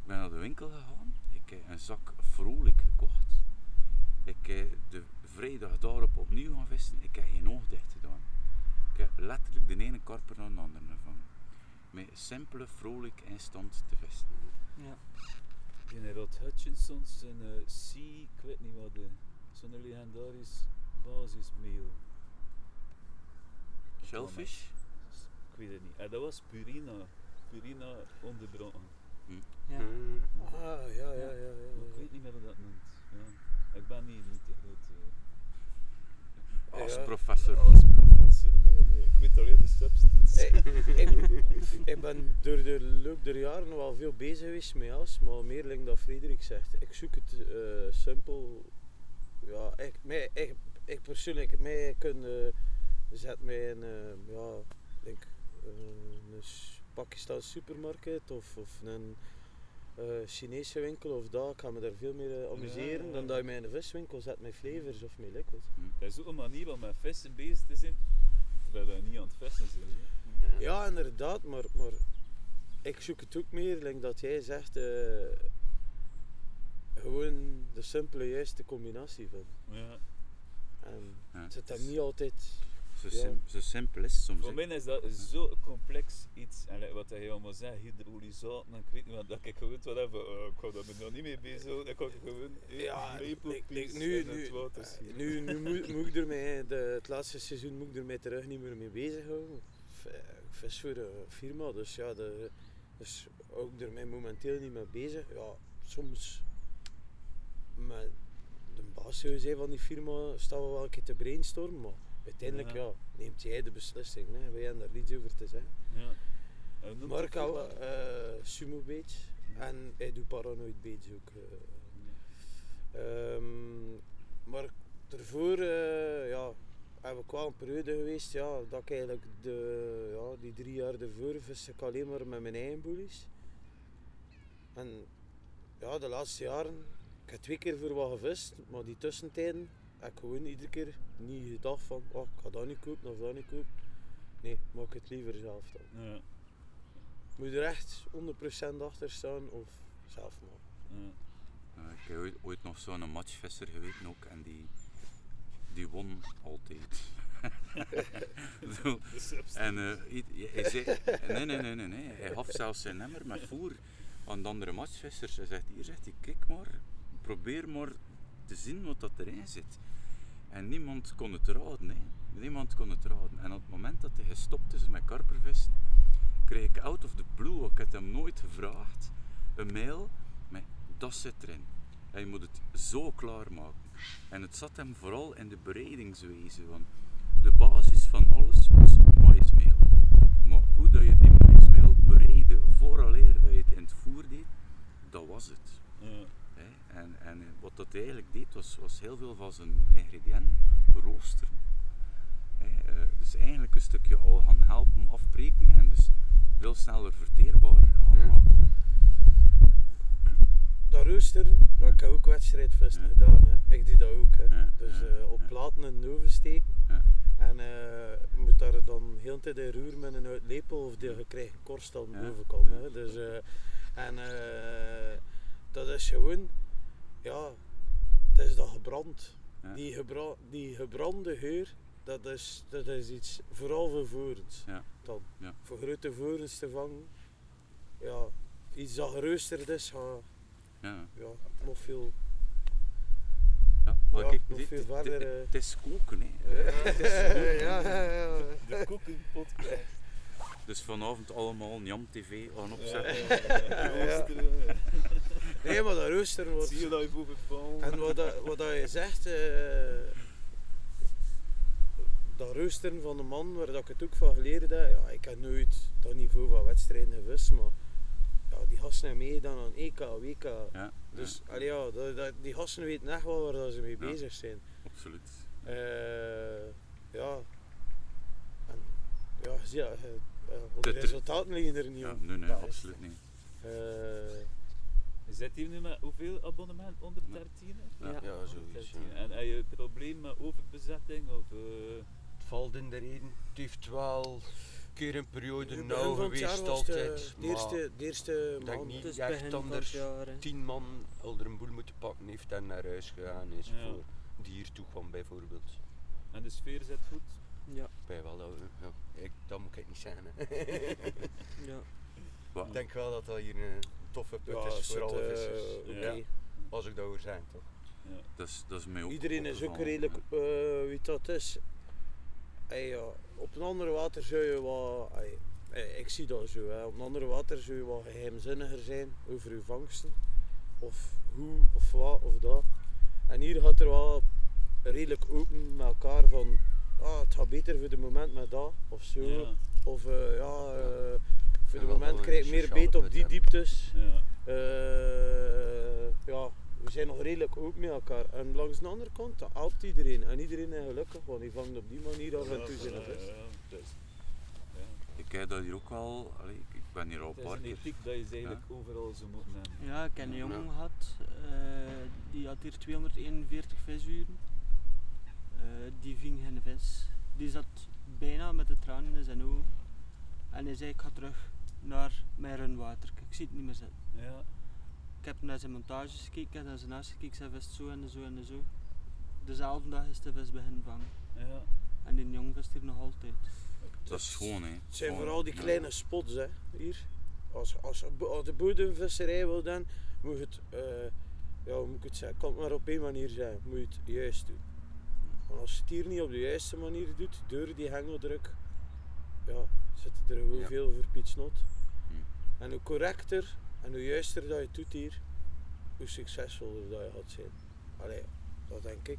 Ik ben naar de winkel gegaan, ik heb een zak vrolijk gekocht. Ik heb de vrijdag daarop opnieuw gaan vissen, ik heb geen oog dicht gedaan. Ik heb letterlijk de ene karper naar de andere gevangen. Met simpele, vrolijk instant te vissen. Ja. Die Rod Hutchinsons zijn uh, Sea, ik weet niet wat, de, zo'n legendarisch basismeel. Shellfish? Ik weet het niet. En dat was Purina. Purina onderbroken. Ja. Hm. Ah, ja, ja, ja. ja, ik ja. weet niet meer hoe dat noemt. Ja. Ik ben niet, niet te groot. eh, Als Ja. professor. als professor. Nee, nee. Ik weet alleen de substance. Hey, ik, ik ben door de loop der jaren wel veel bezig geweest met jas, maar meer like dat Frederik zegt. Ik zoek het eh, simpel. Ja, ik, mij, ik, ik persoonlijk, mij kunnen zet mij in eh, ja, eh, een Pakistaanse supermarkt of, of een eh, Chinese winkel of dat. Ik ga me daar veel meer eh, amuseren ja, dan ja. dat je mij in een viswinkel zet met flavors of met liquids. Dat is ook een manier om met vissen bezig te zijn. Terwijl je niet aan het vissen bent. Ja, inderdaad, maar, maar ik zoek het ook meer, like dat jij zegt, eh, gewoon de simpele juiste combinatie van. Ja. En Ja. het zit hem niet altijd. Zo, Ja. sim- zo simpel is soms. Voor mij is dat zo complex iets. En wat hij allemaal zegt, hydrolysaten, en ik weet niet wat, dat ik gewoon wat heb. eh, ik ga daar me nog niet mee bezig. Ik ga gewoon Ja, lepeltjes like- like nu, in nu, het water schieten. nu, nu moet, moet ik er mee, de, het laatste seizoen moet ik er mij terug niet meer mee bezighouden. V- Ik vis voor een firma, dus ja, de, dus ook er mij momenteel niet mee bezig. Ja, soms met de baas zou van die firma staan we wel een keer te brainstormen, maar uiteindelijk Ja. neemt jij de beslissing. Hè. Wij hebben daar niets over te zeggen. Ja. Ik hou firma? eh, sumo baits en hij doet paranoid baits ook. eh. Ehm, maar daarvoor eh, ja, heb ik wel een periode geweest ja, dat ik eigenlijk de, ja, die drie jaar ervoor vis ik alleen maar met mijn eigen boelies. En ja, de laatste jaren, ik heb twee keer voor wat gevist, maar die tussentijden ik gewoon iedere keer niet gedacht van oh, ik ga dat niet kopen of dat niet kopen. Nee, maak het liever zelf dan. Ja. Moet je er echt 100% achter staan of zelf maken. Ja. Eh, ik heb ooit, ooit nog zo'n matchvisser geweten ook en die, die won altijd. Zo. En eh, hij zei, nee, nee, nee, nee, nee, hij gaf zelfs zijn nummer met voer aan de andere matchvissers. Hij zegt, hier zegt hij, kijk maar, probeer maar te zien wat dat erin zit. En niemand kon het raden, niemand kon het raden. En op het moment dat hij gestopt is met karpervissen, kreeg ik out of the blue, ik had hem nooit gevraagd, een mail met dat zit erin. En je moet het zo klaarmaken. En het zat hem vooral in de bereidingswijze. Want de basis van alles was maïsmeel. Maar hoe dat je die maïsmeel bereidde vooraleer dat je het in het voer deed, dat was het. Ja. Hè. En, dat eigenlijk deed, was, was heel veel van zijn ingrediënten roosteren. Hè. eh, dus eigenlijk een stukje al gaan helpen afbreken en dus veel sneller verteerbaar gaan Ja. maken. Dat roosteren, Ja. ik heb ook wedstrijdvissen Ja. gedaan. Hè. Ik doe dat ook. Hè. Dus eh, op platen in de oven steken. Ja. En je moet daar dan heel tijd in roeren met een lepel of die je krijgt een korst aan de bovenkant. Hè. Dus, eh, en dat is gewoon, ja, het is dat gebrand. Ja. Die, gebra die gebrande geur, dat is, dat is iets vooral voor vorens. Ja. Dan. Ja. Voor grote vorens te vangen, ja, iets dat geroosterd is, Ja. ja, nog veel Ja, Maar Ja, kijk, nog dit- veel dit- verder, dit- het is koken, hè. Ja, het is- ja, ja, ja. De Podcast. Dus vanavond allemaal Njam TV aan Ja, opzetten. Nee, maar dat roosteren wordt... Zie je live overvallen? En wat, dat- wat dat je zegt, eh, dat roosteren van de man waar dat ik het ook van geleerd heb, ja, ik heb nooit dat niveau van wedstrijden gewist, maar ja, die gasten hebben meegedaan aan EK, WK. Ja, Dus ja, allee, ja, dat, dat- die gasten weten echt wel waar dat ze mee Ja. bezig zijn. absoluut. Eh, ja. En, ja, zie je, eh, de resultaten liggen er niet Ja, om. nee, nee, Dat absoluut niet. Eh, Zit hier nu met hoeveel abonnementen? 113? Ja. Ja. Ja, zoiets. ja. En heb je een probleem met overbezetting? Of, eh, Het valt in de reden. Het heeft wel een keer een periode begin nauw geweest de- altijd. De eerste, de eerste ik denk maand. niet echt anders. tien man elder een boel moeten pakken heeft en naar huis gegaan is Ja. voor die hier toe kwam bijvoorbeeld. en de sfeer zit goed? Ja, Bij wel, dat we- ja. Ik, dat moet ik niet zeggen. hè. ja. Ik denk wel dat dat hier een toffe put Ja, is voor alle eh, vissers. Als ik dat hoor zijn, toch? Ja. Dat is, dat is mij ook Iedereen is ook redelijk, ja. eh wie dat is. Ja, op een ander water zou je wat, ik zie dat zo, hè. op een ander water zou je wat geheimzinniger zijn over je vangsten. Of hoe, of wat, of dat. En hier gaat er wel redelijk open met elkaar van, ah, het gaat beter voor de moment met dat, of zo. Ja. Of eh, ja, eh, de wel moment een krijg je meer beet op die dieptes. Ja. Eh, ja, we zijn nog redelijk open met elkaar. En langs de andere kant, dat helpt iedereen. En iedereen is gelukkig, want die vangt op die manier af en toe zijn Ja, vis. ja, ja. Dus, ja. Ik heb dat hier ook al, allee, ik- ik ben hier al Het een is paar keer. ethiek dat je ze eigenlijk overal zo moet nemen. Ja, ik heb een Ja. jongen gehad, eh, die had hier 241 visuren. Eh, die ving geen vis. Die zat bijna met de tranen in zijn ogen. En hij zei, ik ga terug naar mijn runwater. Ik zie het niet meer zitten. Ja. Ik heb naar zijn montages gekeken, ik heb naar zijn naast gekeken, ik zei vis zo en zo en zo. Dezelfde dag is de vis beginnen vangen. Ja. En die jongen vist hier nog altijd. Dat is gewoon, hè. Het zijn Gewoon, vooral die ja. kleine spots, hè, hier. Als, als, als de bodemvisserij wil dan, moet je het, eh, ja, hoe moet ik het zeggen, kan het maar op één manier zijn. Moet je het juist doen. Want als je het hier niet op de juiste manier doet, door die hengeldruk, ja, zit er gewoon Ja. veel voor Piet Snot. Hm. En hoe correcter en hoe juister dat je het doet hier, hoe succesvoller dat je gaat zijn. Allee, dat denk ik.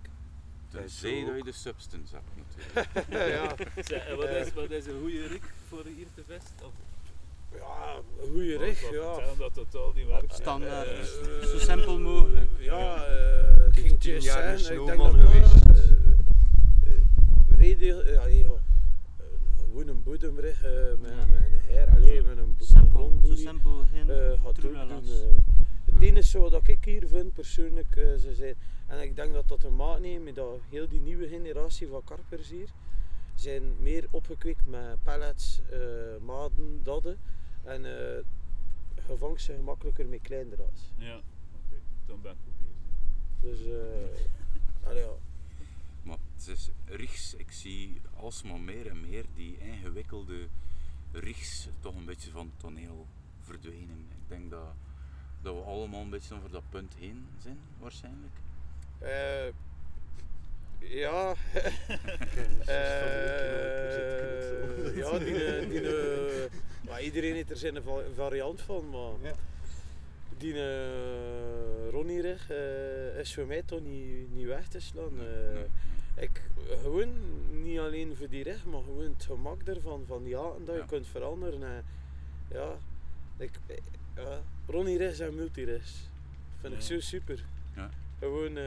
Tenzij dat je de substance hebt, natuurlijk. ja, Zeg, en wat, is, wat is een goede rik voor hier te vesten? Of, ja, een goede rig, ja. vertellen dat totaal niet werkt. Standaard. Eh, Eh, Zo simpel mogelijk. Ja, eh ik ging het tien juist jaar snowman dat geweest. dat, eh, eh, reden, ja, eh, gewoon een bodemrig eh, met, Ja. met een her, alleen met een bo- Simpel, zo simpel, geen eh, gaat doen. eh. Het enige wat ik hier vind persoonlijk, eh, ze zijn, en ik denk dat dat te maken heeft met dat heel die nieuwe generatie van karpers hier, zijn meer opgekwikt met pellets, eh, maden, dadden. En uh, je vangt ze gemakkelijker met kleinere ras. Ja, oké, dan ben ik goed bezig. Dus eh allee, ja. Is rigs, ik zie alsmaar meer en meer die ingewikkelde rigs toch een beetje van het toneel verdwijnen. Ik denk dat, dat we allemaal een beetje over dat punt heen zijn, waarschijnlijk. Eh, ja. Eh, ja, die, eh, die, eh, maar iedereen heeft er zijn va- variant van, maar Ja. die uh, Ronnie Rig eh, is voor mij toch niet, niet weg te slaan. Eh, Nee, ik, gewoon niet alleen voor die rig, maar gewoon het gemak ervan, van haken dat je Ja. kunt veranderen. En, ja, ik, ja, Ronnie Rigs en multirigs vind ik Ja. zo super. Ja. Gewoon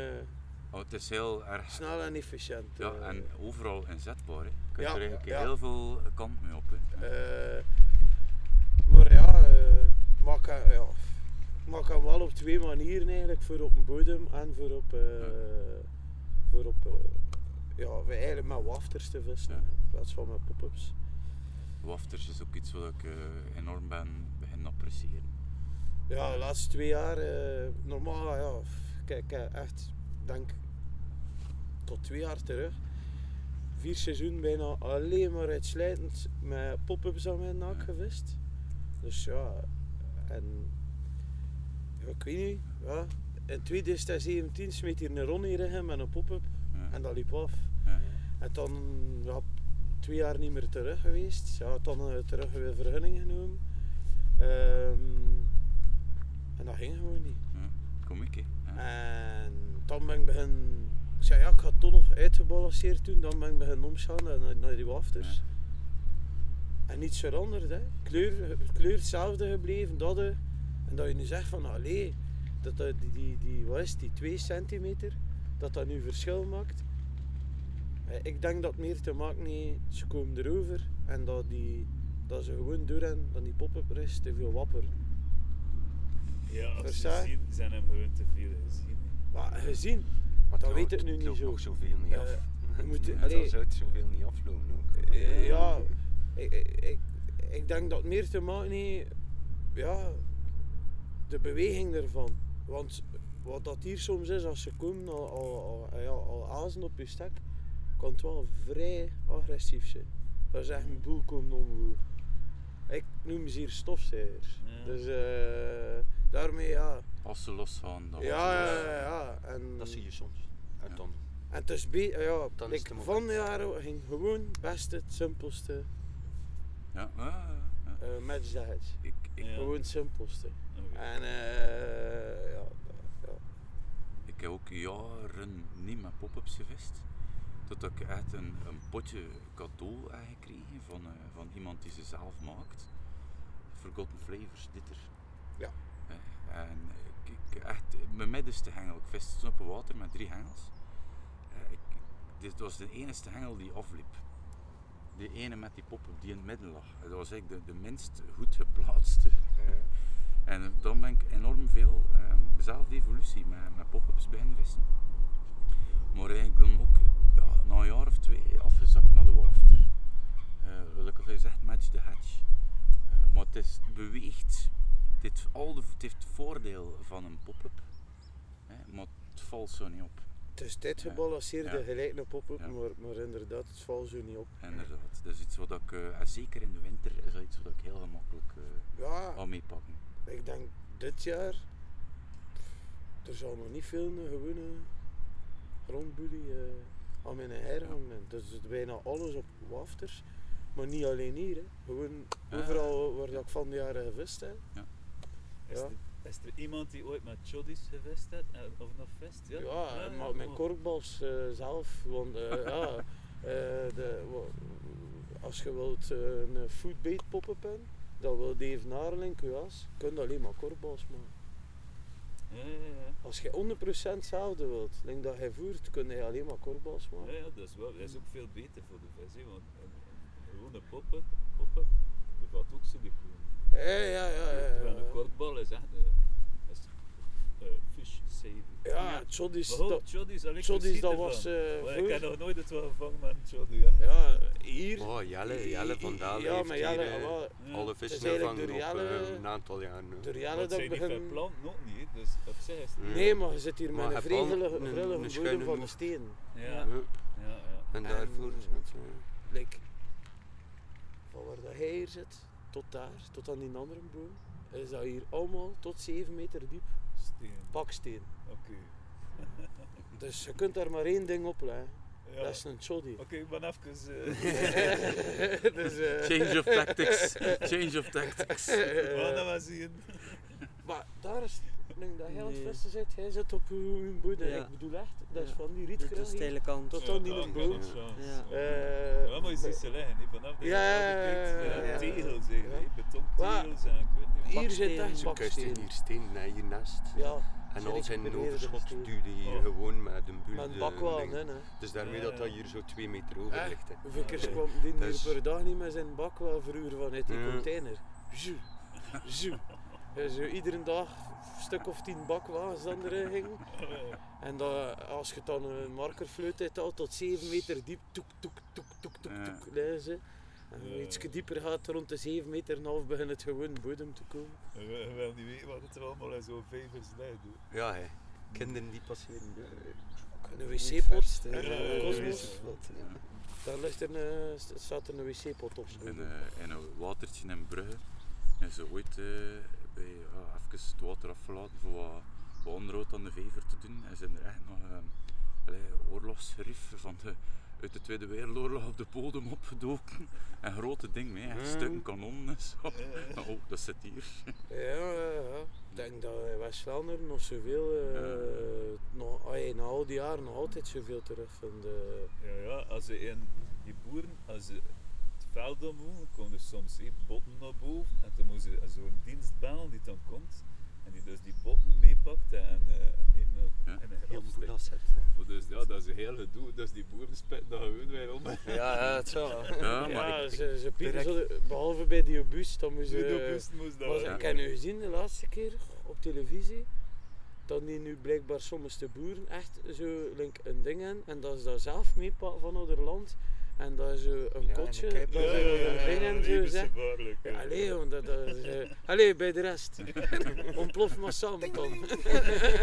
Oh, het is heel erg snel en efficiënt. ja, eh. en overal inzetbaar. Hè. Je kunt Ja, er eigenlijk ja. heel veel kant mee op. Hè. Eh, maar ja, kan- ja, ik kan wel op twee manieren eigenlijk, voor op een bodem en voor op, voor op ja, we eigenlijk met wafters te vissen Ja. in plaats van met pop-ups. Wafters is ook iets wat ik eh, enorm ben beginnen appreciëren. Ja, de laatste twee jaar, eh, normaal, ja, kijk, kijk, echt, denk tot twee jaar terug. Vier seizoenen bijna alleen maar uitsluitend met pop-ups aan mijn naak Ja. gevist. Dus ja, en ja, ik weet niet, ja, in 2017 smeet hier een Ronnie in met een pop-up. En dat liep af. En dan ja, twee jaar niet meer terug geweest. Ja, dan eh, terug weer vergunning genomen. Ehm, en dat ging gewoon niet. Kom ik. En dan ben ik begin. Ik zei ja, ik ga het toch nog uitgebalanceerd doen. Dan ben ik begin omschauen naar, naar die wafters. En niets veranderd, hè. Kleur, kleur hetzelfde gebleven, dat. En dat je nu zegt van, allee, dat, dat die, die, die, wat is die 2 centimeter, dat dat nu verschil maakt. Eh, Ik denk dat het meer te maken heeft, ze komen erover en dat, die, dat ze gewoon doorrennen, dat die pop-up er is te veel wapper. Ja, als Versta ze zien, zijn hem gewoon te veel gezien. Maar gezien, Maar Dat het weet ik nu niet zo. zoveel niet Eh, af. je moet- allee. dan zou het zoveel niet aflopen ook. Eh, ja, ik, ik, ik, ik denk dat het meer te maken heeft, ja, de beweging ervan. Want wat dat hier soms is, als ze komen al, al, al, ja, al azen op je stek, kan het wel vrij agressief zijn. Dat is echt een boel komen omwoe. Ik noem ze hier stofzuigers. Ja. Dus eh, daarmee ja. Als ze losgaan, dan Ja, ja, ja, ja. En, Dat zie je soms. En Ja. dan, en het is be- ja, Dan like, van jaren ging gewoon het beste, het simpelste Ja, ja, ja, ja. eh match the hedge. Ik, ik, Ja. Gewoon het simpelste. Oké. En eh ja, ja. Ik heb ook jaren niet met pop-ups gevist. Totdat ik echt een, een potje cadeau heb gekregen van, eh, van iemand die ze zelf maakt. Forgotten Flavors, dit er. Ja. Eh, en ik, echt, mijn middenste hengel, ik viste op het water met drie hengels. Eh, ik, dit was de enige hengel die afliep. Die ene met die pop-up die in het midden lag. Dat was eigenlijk de, de minst goed geplaatste. En dan ben ik enorm veel, ehm, dezelfde evolutie met, met pop-ups beginnen vissen. Maar eigenlijk dan ook ja, na een jaar of twee afgezakt naar de wafter. Eh gelukkig gezegd, match the hatch. Eh, maar het is het beweegt. Het heeft, al de, het heeft het voordeel van een pop-up, hè, maar het valt zo niet op. Het is dit gebalanceerde Ja. gelijk een pop-up, Ja. maar, maar inderdaad, het valt zo niet op. Inderdaad. Dat is iets wat ik, en zeker in de winter, is dat iets wat ik heel gemakkelijk eh Ja, kan meepakken. Ik denk dit jaar, er zal nog niet veel een gewone grondboelie eh, aan mijn her hangen. Dus bijna alles op wafters, maar niet alleen hier. Hè. Gewoon Ja. overal waar dat ik van de jaren gevist heb. Is, Ja. er, is er iemand die ooit met choddies gevist heeft? eh, Of nog vest? Ja, Ja, maar mijn korkbals eh, zelf. Want eh, ja, eh, de, als je wilt een foodbait pop-up in, dat wil Dave Narling, QS, kun je alleen maar korkbals maken. Ja, ja, ja. Als je 100% hetzelfde wilt, denk dat hij voert, kun je alleen maar korkbals Ja, maken. ja, dat is, wel, dat is ook veel beter voor de vis. Want een, een gewone pop-up, bevat ook silicoon. Ja, ja, ja. ja, Terwijl een ja. korkbal is echt een 7. Ja, Choddy's. is dat, Choddy's, was. Uh, ik heb nog nooit het wel gevangen met Choddy. Ja. hier. Oh, Jelle, Jelle van Dalen. Ja, maar Jelle, hier, eh, alle vissen zijn gevangen Jelle, eh, een aantal jaar nu. Door Jelle dat, ik begin. Plant nog niet, dus op zich. Nee, maar je zit hier maar met een vredelige, vredelige van de steen. Ja. Ja. Ja, En daarvoor is het zo. Kijk, van waar hij hier zit, tot daar, tot aan die andere boom, is dat hier allemaal tot 7 meter diep. Steen. baksteen. Oké. Dus je kunt daar maar één ding op leggen. Ja. Dat is een choddy. Oké, ik ben even... eh dus, eh, Change of tactics. Change of tactics. we gaan dat maar zien. maar daar is, nu dat hij aan het vissen zit, hij zit op uw bodem. Ja. Ik bedoel echt, dat is Ja. van die De, de hier. steile kant. Tot Ja, aan die een chance. Ja. Eh, Ja, maar je ziet ze liggen, vanaf je Ja, tegels betontegels en ik weet wat. Hier zit echt Zo hier steen naar hier naast. Ja, En al zijn overschot duwde hier Oh. gewoon met een met een bakwaan, hè. hè. Dus daarmee dat dat hier zo twee meter over Echt? ligt. Hoeveel keer kwam die Dus- hier per dag niet met zijn bak wel verhuren vanuit die Ja. container? Ja, zo iedere dag een stuk of tien bakwagens dan erin gingen. En dat, als je dan een markerfluit hebt al tot 7 meter diep, toek, toek, toek, toek, toek, toek. En Ja. iets dieper gaat, rond de 7 meter en een half begint het gewoon bodem te komen. Je wil- je wil niet weten wat het er allemaal in zo'n vijvers hè. Ja, hè. kinderen die passeren. Ja, Een wc-pot, Ja, een. Daar ligt een, eh, st- staat er een wc-pot op. In, eh, in een watertje in Brugge is ze ooit eh, bij, ja, even het water afgelaten voor wat Boonrood aan de Vever te doen. En zijn er echt nog uh, allee, oorlogsgerief van de, uit de Tweede Wereldoorlog op de bodem opgedoken. En grote ding mee, echt Ja. stukken kanon en zo. Oh, dat zit hier. Ja, ja, ja. Ik denk dat in West-Vlaanderen nog zoveel, eh nog, allee, na al die jaren nog altijd zoveel eh. Ja, ja, als ze in die boeren, als ze het veld omhoog, komen er soms botten naar boven en dan moeten ze zo'n dienst bellen die dan komt dus die botten meepakt en eh, in, een- Ja. in een Heel goed steekt. dat zet. Maar Dus ja, dat is een heel gedoe, dus die boeren spitten dat gewoon weer om. Ja, ja, het zal. Ja, maar ja, ik, ze, ze zo behalve bij die bus, dan ze... de bus moest dat ik heb nu gezien de laatste keer op televisie dat die nu blijkbaar sommige boeren echt zo link een ding hebben en dat ze dat zelf meepakken van ander land en dat is zo een Ja, en kotje, een ding zo. Ja, allee, dat, dat is, eh, allee, bij de rest. Ontplof maar samen dan.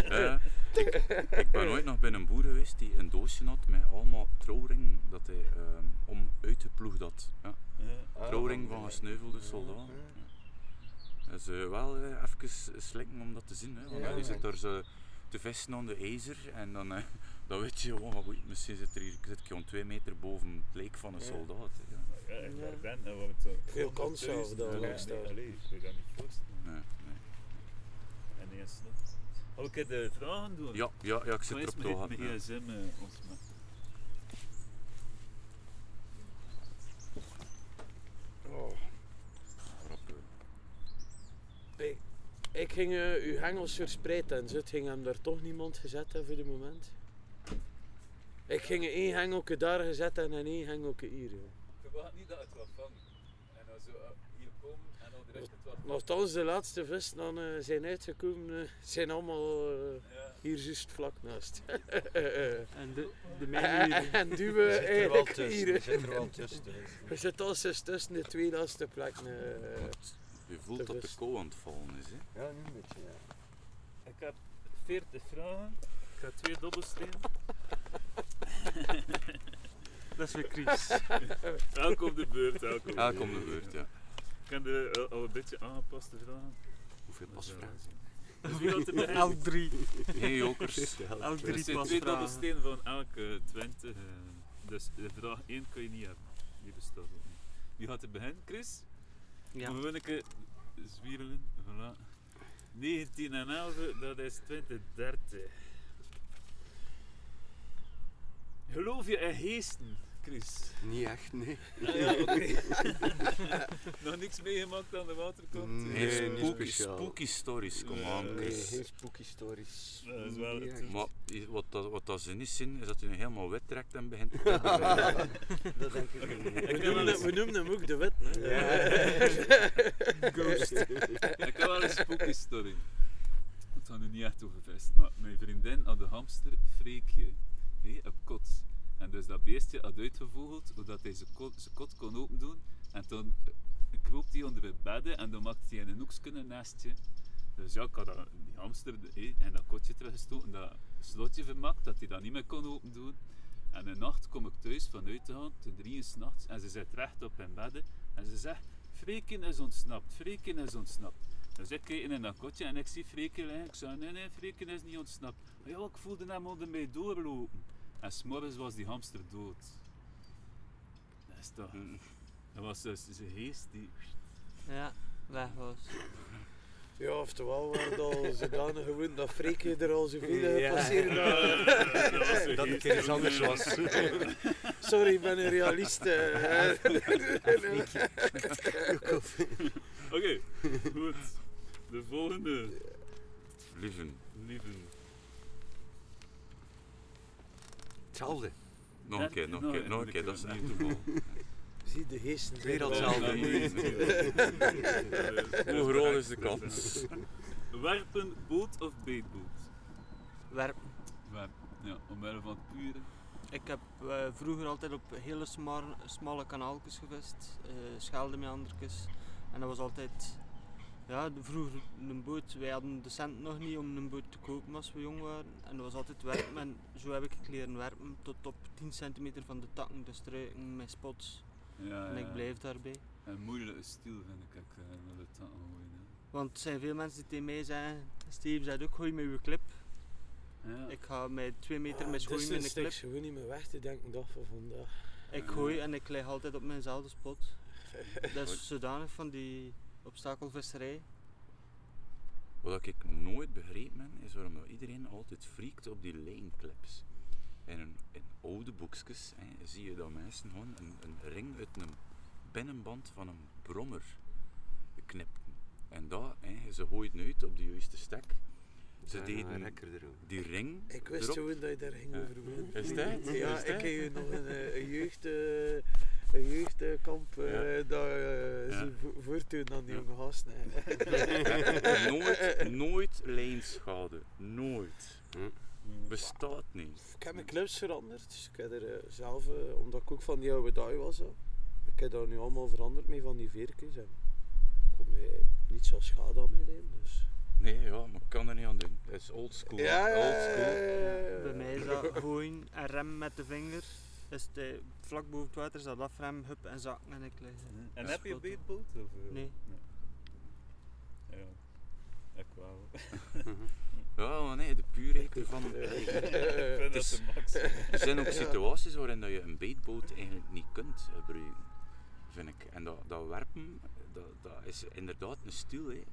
ja, ik, ik ben ooit nog bij een boer geweest die een doosje had met allemaal trouwringen dat hij ehm, om uitgeploegd had. Ja. Ja. Trouwring van gesneuvelde soldaten. Dat is eh, wel eh, even slikken om dat te zien. Hè. Want Ja, zit daar zo te vissen aan de ijzer en dan, eh, dan weet je gewoon, oei, misschien zit, er hier, zit ik gewoon twee meter boven het lijk van een soldaat. Ja. Ja, ik Ja. ben ben en wat het Veel kans dat Ja, langs nee, daar. allee, ik dat niet voorstellen. Nee, nee. En eerst nog. Oh, ik heb de vragen doen. Ja, ja, ja, ik zit Zo is erop mijn, te mijn wachten. ja. gsm ons maar. Oh. Ik, ik ging eh, uw hengels verspreiden en zo, het ging hem daar toch niemand gezet hebben voor de moment. Ik ging één hengelke daar gezet en één hengelke hier. joh. Ik verwacht niet dat het wat vangt. En dan zo eh, hier komen en dan direct het wat vangt. Nochtans, de laatste vissen dan eh, zijn uitgekomen, eh, zijn allemaal Ja. hier juist vlak naast. En de, de mijne en duwen zit wel eigenlijk tussen. hier. Er zit er wel tussen. We zitten al eens tussen de twee laatste plekken. Je voelt dat de kou aan het vallen is. Hè. Ja, nu een beetje, ja. Ik heb 40 vragen. Ik ga twee dobbelstenen. Dat is weer Chris. Elk op de beurt. Elk op de Elk om de beurt, ja. Ik heb de eh, al een beetje aangepaste vragen. Hoeveel pasvragen? zien. Dus er? Elk drie. Geen jokers. Elk Er drie zijn twee pasvragen. dobbelstenen van elke 20. eh, dus de vraag 1 kun je niet hebben. Die bestaat ook niet. Wie gaat er beginnen, Chris? Ja. Moet we een keer zwierelen. Voilà. 19 en 11, dat is 2030. Geloof je in geesten, Chris? Niet echt, nee. Ah, ja, oké. Nog niks meegemaakt aan de waterkant? Nee, Geen niet spooky, speciaal. spooky stories, kom Nee, aan. Nee, Chris. geen spooky stories. Dat is wel het-. Maar wat, dat, wat dat ze niet zien, is dat hij nu helemaal wit trekt en begint te. Dat denk ik niet. Ik We, noemen hem, eens, we noemen hem ook de wet. hè. Ghost. ik heb wel een spooky story. Het gaat nu niet echt over vest, maar mijn vriendin had een hamster Freekje hé, op kot. En dus dat beestje had uitgevogeld, zodat hij zijn kot, zijn kot kon open doen. En toen eh, kroop hij onder het bedden en dan maakte hij een hoekje naast je. Dus ja, ik had dat- die hamster hé, en dat kotje teruggestoken, dat slotje vermakt, dat hij dat niet meer kon open doen. En een nacht kom ik thuis vanuit te gaan, ten drieën s'nachts, en ze zit recht op in bedden. En ze zegt, Freken is ontsnapt, Freken is ontsnapt. Dus ik kijk in dat kotje en ik zie Freken liggen. Ik zei, nee, nee, Freken is niet ontsnapt. Maar ja, ik voelde hem onder mij doorlopen. En s'morgens was die hamster dood. Dat is toch... Dat was dus zijn geest die... Ja, weg was. Ja, oftewel waren al zodanig gewoon dat Freekje er al zoveel Ja. ja. passeren. dat- dat was zijn Dat geest het er iets anders was. Sorry, ik ben een realist. eh. Oké, goed. De volgende. Lieven. Lieve. Hetzelfde. Nog een keer, nog een keer, nog een keer. Dat is echt niet toeval. Zie de geesten. Weer hetzelfde. Hoe groot is de kans? Werpen, boot of beetboot? Werp. Werpen, ja, omwille van het pure. Ik heb eh, vroeger altijd op hele smar- smalle kanaaltjes gevist, eh scheldemeandertjes. En dat was altijd, ja, de- vroeger een boot. Wij hadden de cent nog niet om een boot te kopen als we jong waren. En dat was altijd werpen. En zo heb ik leren werpen tot op 10 centimeter van de takken, de struiken, met spots. Ja, En ja. ik blijf daarbij. Een moeilijke stil vind ik ook, eh, met het takken gooien, hè. Want er zijn veel mensen die tegen mij zeggen, Steve zegt ook, gooi met uw clip. Ja. Ik ga met twee meter met gooien met een clip. takes gewoon niet meer weg te denken dag van vandaag. Ik gooi en ik lig altijd op mijnzelfde spot. Dat is zodanig van die obstakelvisserij. Wat ik nooit begrepen ben, is waarom dat iedereen altijd freakt op die lijnclips. In, een, in oude boekjes hè, zie je dat mensen gewoon een, een ring uit een binnenband van een brommer knipten. En dat, hè, ze gooien uit op de juiste stek. Ze Ja, deden die ring Ik wist erop. gewoon dat je daar ging Ja. over. Is dat? Ja, Is ik heb je nog een, eh, een jeugd, eh, een jeugdkamp eh Ja. dat eh Ja. voortdoen aan die Ja. jonge gasten. nooit, nooit lijnschade. Nooit. Hm. Bestaat niet. Ik heb mijn clips veranderd. Dus ik heb er eh, zelf, omdat ik ook van die oude die was, ik heb dat nu allemaal veranderd mee van die veertjes. En ik kon nu niet zo schade aan mijn. Dus. Nee, ja, maar ik kan er niet aan doen. Het is old school. Ja, ja, old ja, school. ja, ja, ja. Bij mij is dat gooien en rem met de vinger. Dus de, vlak boven het water is dat afrem, hup en zakken en ik lig. En heb je een beetboot? Of, eh? Nee. Ja, ik wel. Ja, maar nee, de puurheid. Allee, ik vind dat is- de max. Er zijn ook situaties waarin dat je een beetboot eigenlijk niet kunt gebruiken, vind ik. En dat, dat werpen, dat, dat is inderdaad een stil. Hè.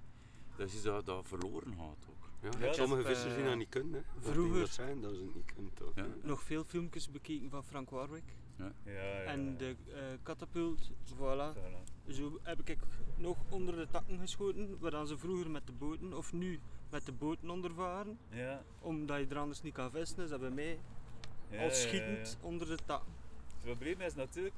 Dat is iets dat, dat verloren gaat ook. Ja, Ja, sommige is, vissers die eh, dat niet kunnen. Hè. Dat vroeger- die dat zijn dat ze het niet kunnen toch. Ja. Nog veel filmpjes bekeken van Frank Warwick. Ja, ja. En de eh catapult, voilà. Voilà. Zo heb ik nog onder de takken geschoten, waar dan ze vroeger met de boten, of nu met de boten ondervaren. Ja, Omdat je er anders niet kan vissen, is dat bij mij ja, schietend ja. onder de takken. Het probleem is natuurlijk,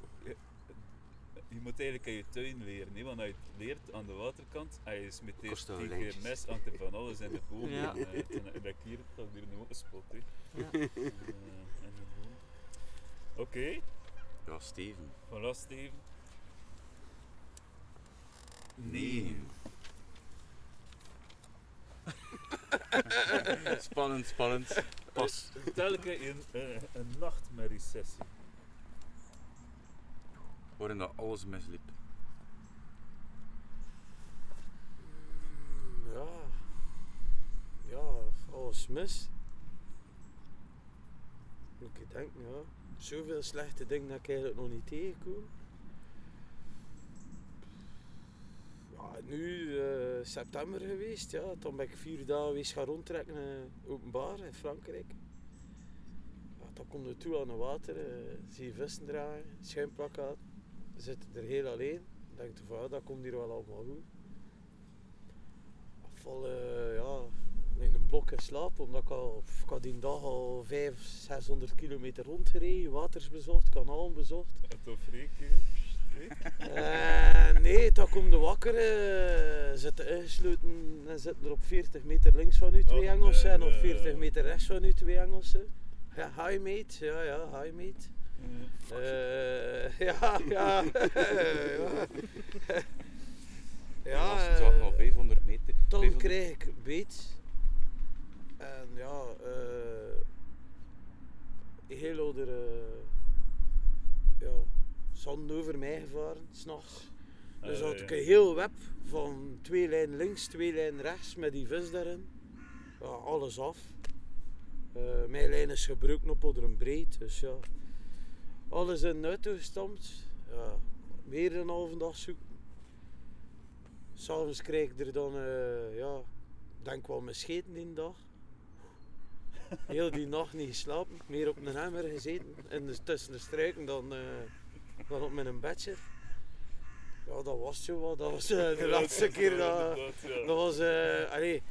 je, moet eigenlijk aan je tuin leren. hè, Want als je het leert aan de waterkant, en je smit Kost eerst wel tien keer mes, hangt er van alles in de boom. Ja. En, eh, dat hier, dat hier een spot. hè. Ja. Eh, boom. Oké, Ja, Steven. voilà Steven. Nee. spannend, spannend. Pas. Telkens een, eh, een nachtmerriesessie. Waarin dat alles misliep. Ja. Ja, alles mis. Moet ik denken, ja. Zoveel slechte dingen dat ik eigenlijk nog niet tegenkom. Ja, nu eh, september geweest, ja. Toen ben ik vier dagen geweest gaan rondtrekken eh, openbaar in Frankrijk. Dan kom je toe aan het water, eh, zie je vissen dragen, schuimplakkaat. Zit er heel alleen. Denk van ja, dat komt hier wel allemaal goed. Vol, eh, ja, in een blok in slaap, omdat ik al, ik had die dag al 500, 600 kilometer rondgereden, waters bezocht, kanalen bezocht. Toch freaky. Eh, nee, dan kom je wakker, eh, zitten ingesloten en zitten er op 40 meter links van u twee Oh, Engelsen nee, en op nee, 40 nee. meter rechts van u twee Engelsen. Ja, hi mate, ja ja, hi mate. Eh, ja, ja. ja. Zaten al eh, 500 meter. dan 500 krijg ik beet. En ja, eh heel ouder, eh, ja, zand over mij gevaren, s'nachts. Dus Ah, had ja. ik een heel web van twee lijnen links, twee lijnen rechts met die vis daarin. Ja, alles af. Eh, mijn lijn is gebroken op onder een breed, dus ja. Alles in de auto gestampt. Ja, weer een halve dag zoeken. S'avonds krijg ik er dan, eh, ja, denk wel mijn scheten die dag. Heel die nacht niet geslapen, meer op een emmer gezeten, in de, tussen de struiken dan, eh, dan op mijn bedje. Ja, dat was zo wat. Dat was eh, de laatste keer dat... Dat was, allee,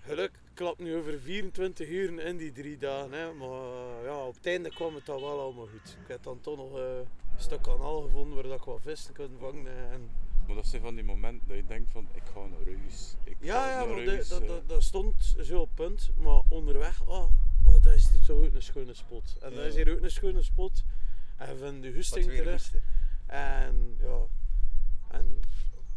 geluk klapt nu over 24 uur in die drie dagen. Hè, maar eh, ja, op het einde kwam het dan wel allemaal goed. Ik heb dan toch nog eh, een stuk kanaal gevonden waar dat ik wat vissen kon vangen. eh, En, Maar dat zijn van die momenten dat je denkt van, ik ga naar huis. Ik ja, ja, naar maar de- dat, dat, dat stond zo op punt. Maar onderweg, oh, oh, dat is hier toch ook een schone spot. En dat is hier ook een schone spot. En van de husting rusten. En ja, en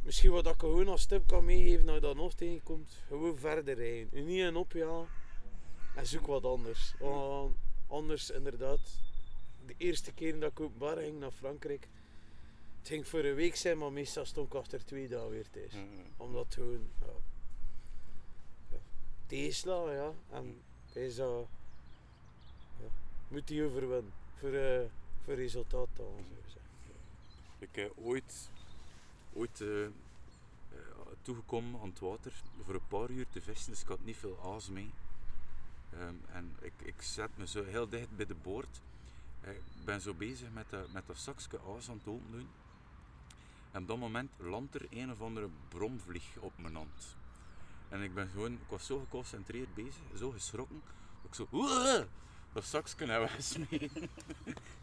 misschien wat ik gewoon als tip kan meegeven als je dat nog tegenkomt, gewoon verder rijden. Je niet in opjagen en zoek wat anders. Want anders inderdaad, de eerste keer dat ik openbaar ging naar Frankrijk, Het ging voor een week zijn, maar meestal stond ik achter twee dagen weer thuis. Ja, ja. Omdat gewoon... Ja, ja, tegenslagen, ja. En is dat... Ja, moet die overwinnen. Voor, eh voor resultaat dan, zou ik zeggen. Ik heb ooit, ooit eh, eh, toegekomen aan het water voor een paar uur te vissen, dus ik had niet veel aas mee. Ehm, en ik, ik zet me zo heel dicht bij de boord. Eh, Ik ben zo bezig met dat, met dat zakje aas aan het open doen. En op dat moment landt er een of andere bromvlieg op mijn hand. En ik ben gewoon, ik was zo geconcentreerd bezig, zo geschrokken, dat ik zo! Dat zakje naar wegsmeten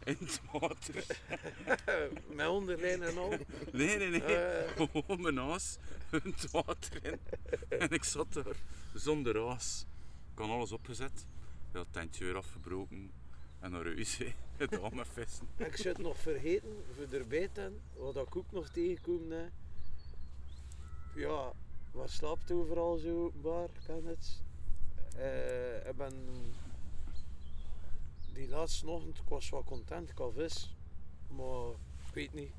in het water. Met onderlijn en al. Nee, nee, nee. Eh. Gewoon mijn aas, het water in. En ik zat daar zonder aas. Ik had alles opgezet. Ja, het tentje weer afgebroken. En naar huis, gedaan met vissen. Ik zou het nog vergeten, voor erbij te hebben, wat ik ook nog tegenkom. Hè. Ja, wat slaapt overal zo openbaar, kan het. Eh, ik ben die laatste ochtend, ik was wel content, ik had vis. Maar ik weet niet.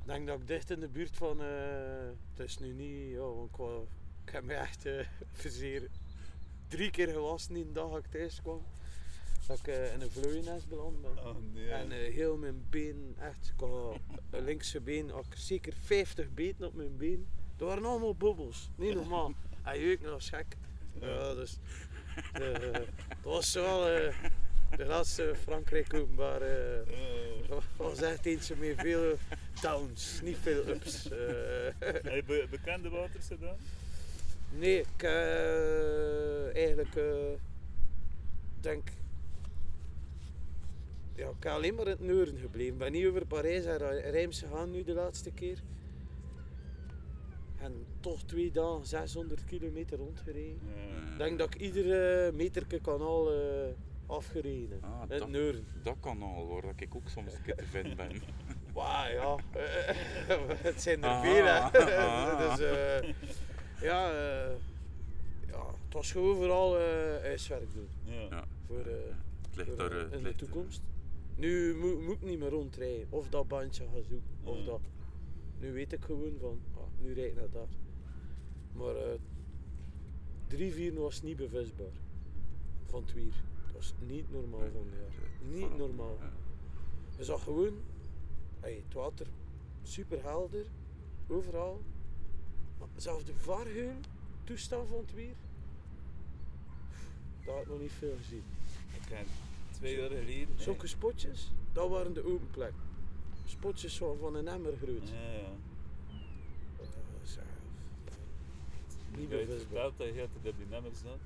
Ik denk dat ik dicht in de buurt van, eh, het is nu niet, ja, want ik, heb me echt eh verzeer drie keer gewassen die dag dat ik thuis kwam. Dat ik eh, in een vlooiennest beland ben. Oh nee. En heel mijn been, echt, ik had linkse been, had ik zeker 50 beten op mijn been. Dat waren allemaal bubbels, niet normaal. Hij jeuk nog gek. Ja, dus, eh, dat was wel eh, de laatste Frankrijk openbaar. eh, Eh, was echt eentje met veel downs, niet veel ups. eh. heb je be- bekende waters gedaan? Nee, ik eh, eigenlijk eh, denk. Ja, ik ben alleen maar in het Neuren gebleven. Ik ben niet over Parijs en Reims gegaan nu de laatste keer. En toch twee dagen 600 kilometer rondgereden. Ja. Ik denk dat ik iedere meterke kanaal eh afgereden. Ah, het dat- Neuren. Dat kan al, waar dat ik ook soms een keer te vinden ben. Wauw, ja. het zijn er Ah, veel, hè. ah. dus, eh, ja, eh, ja, het was gewoon vooral eh huiswerk doen. Ja. Voor, eh, Het ligt voor, daar, eh, eh, het in de toekomst. Nu moet, moet ik niet meer rondrijden. Of dat bandje gaan zoeken. Of dat. Nu weet ik gewoon van, ah, nu rijd ik naar daar. Maar eh drie, vier was niet bevisbaar. Van het weer. Dat was niet normaal Nee, van de jaar. Niet normaal. Ja. Je zag gewoon, hey, het water super helder, overal. Maar zelfs de vargeul, toestand van het weer, daar had ik nog niet veel gezien. Ik heb twee jaar geleden. Zulke spotjes, dat waren de open plekken. Spotjes van, van een emmer groot. Ja, ja. Eh, zo, niet hebt bevisbaar. verteld dat je op die nemmers zat.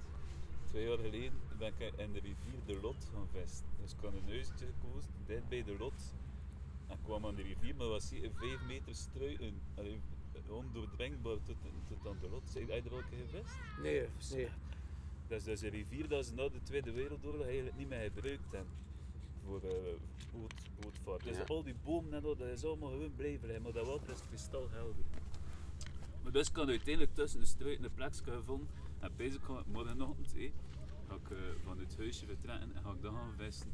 Twee jaar geleden ben ik in de rivier de Lot gaan vissen. Dus ik had een huisje gekozen, dicht bij de Lot. En ik kwam aan de rivier, maar was hier 5 meter struiken. Allee, ondoordringbaar tot, tot aan de Lot. Heb je er al een keer gevist? Nee, nee. Dat is dus een rivier dat ze na de Tweede Wereldoorlog eigenlijk niet meer gebruikt hebben voor eh, boot, bootvaart. Dus Ja. al die bomen en al, dat is allemaal gewoon blijven liggen, maar dat water is kristalhelder. Maar dus kan uiteindelijk tussen de struiken een plekje gevonden en bezig kan ik morgenochtend eh, ga ik eh, van het huisje vertrekken en ga ik dan gaan vissen.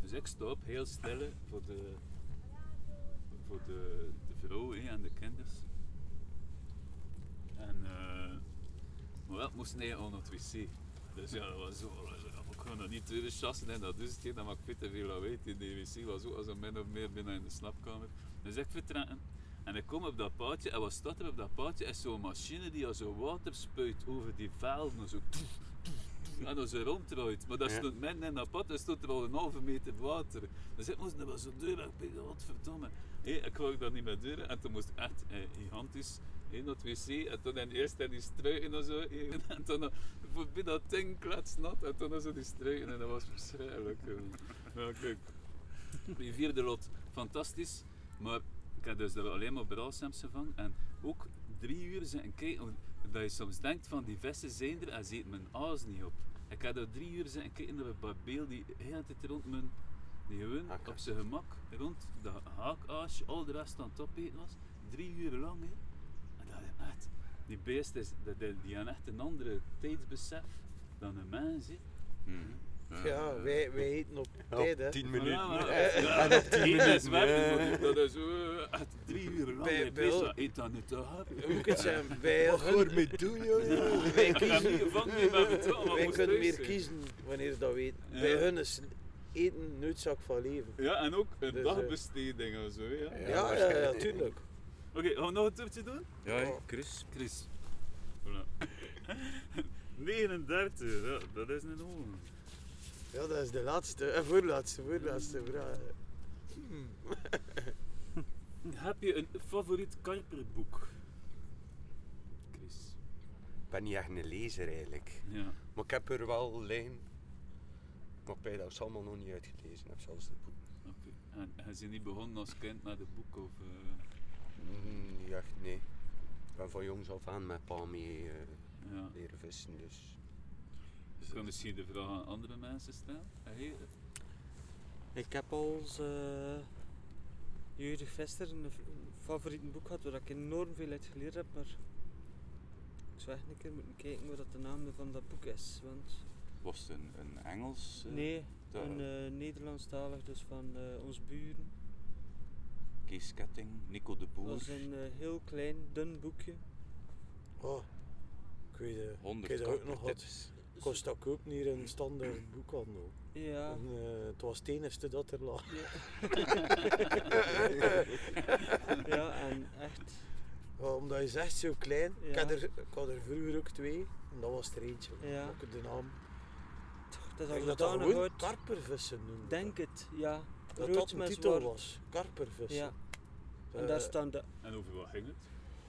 Dus ik stop heel stil eh, voor de, voor de, de vrouw en de kinders. En eh, maar ik moest eigenlijk al het wc. Dus ja, dat was zo. Ik kon nog niet tweede chassen en dat is het. Dan maak ik veel te veel lawaai. In de wc was ook als een min of meer binnen in de slaapkamer. Dus ik vertrekken. En ik kom op dat paadje en wat staat er op dat paadje? Is zo'n machine die al zo water spuit over die velden. Zo toef, toef, toef, en dan zo ronddraait. Maar dat Ja. stond midden in dat pad en stond er al een halve meter water. Dus ik moest er wel zo deur. Ik wat verdomme. Hé, ik wou dat niet meer deuren en toen moest ik echt eh, gigantisch in het wc en toen in eerst in die struiken en zo eh, en toen nog voorbij dat ding kletsnat en toen zo die struiken en dat was verschrikkelijk. eh. Ja, kijk. Rivier de Lot, fantastisch, maar ik heb dus alleen maar braalsems gevangen en ook drie uur zitten kijken, dat je soms denkt van die vissen zijn er en ze eten mijn aas niet op. Ik heb daar drie uur zitten kijken naar een babeel die de hele tijd rond mijn, die gewoon op zijn gemak rond de haakaasje, al de rest aan het opeten was, drie uur lang. Hè. En dat is echt, die beest is, dat, die, die hebben echt een andere tijdsbesef dan een mens. Hè. Mhm. Ja, wij, wij eten op Ja, tijd, hè. 10 Ja, minuten. ja, En op 10 Eten is minuten. dat is echt drie uur lang. Bij- bij dat, eet dat niet te hard. Hoe het zeggen? Wij, Wat ga ermee doen, jongen? wij kiezen, niet niet wij kunnen meer zijn. kiezen wanneer dat weten. Ja. Bij hun is eten noodzak van leven. Ja, en ook een Dus, eh, dagbesteding of zo, ja. Ja, ja, ja, ja, tuurlijk. Oké, gaan we nog een toertje doen? Ja, Chris. Chris. Voilà. 39, ja, dat is een hoge. Ja, dat is de laatste, eh, voorlaatste, voorlaatste vraag. Hmm. Heb je een favoriet Karperboek? Chris. Ik ben niet echt een lezer eigenlijk. Ja. Maar ik heb er wel lijn. Maar bij dat ik ze allemaal nog niet uitgelezen heb, zelfs de boeken. Oké. En hij is niet begonnen als kind met het boek of... Mm, Niet echt, nee. Ik ben van jongs af aan met pa mee eh, ja. leren vissen, dus... Ik kan misschien de vraag aan andere mensen stellen. Hey, Ik heb als uh, jeugdig vester een, een favoriet boek gehad waar ik enorm veel uit geleerd heb, maar ik zou echt een keer moeten kijken wat dat de naam van dat boek is. Want Was het een, een Engels? eh, nee, een uh, Nederlandstalig, dus van uh, ons buren. Kees Ketting, Nico de Dat Boer. was een uh, heel klein, dun boekje. Oh, ik weet het. 100 Ik weet ook nog wat. Karpertips. Kost dat koop hier een standaard boekhandel. Ja. En, eh, het was het enigste dat er lag. ja, en echt. Ja, omdat je zegt zo klein. Ik, Ja. had er, ik had er vroeger ook twee. En dat was er eentje. Ja. Ook de naam. Toch, dat Ik is al dat gewoon oud. karpervissen noemde. Denk het, ja. dat Rood dat een titel was. Karpervissen. Ja. En Eh, daar staan de. en over wat ging het?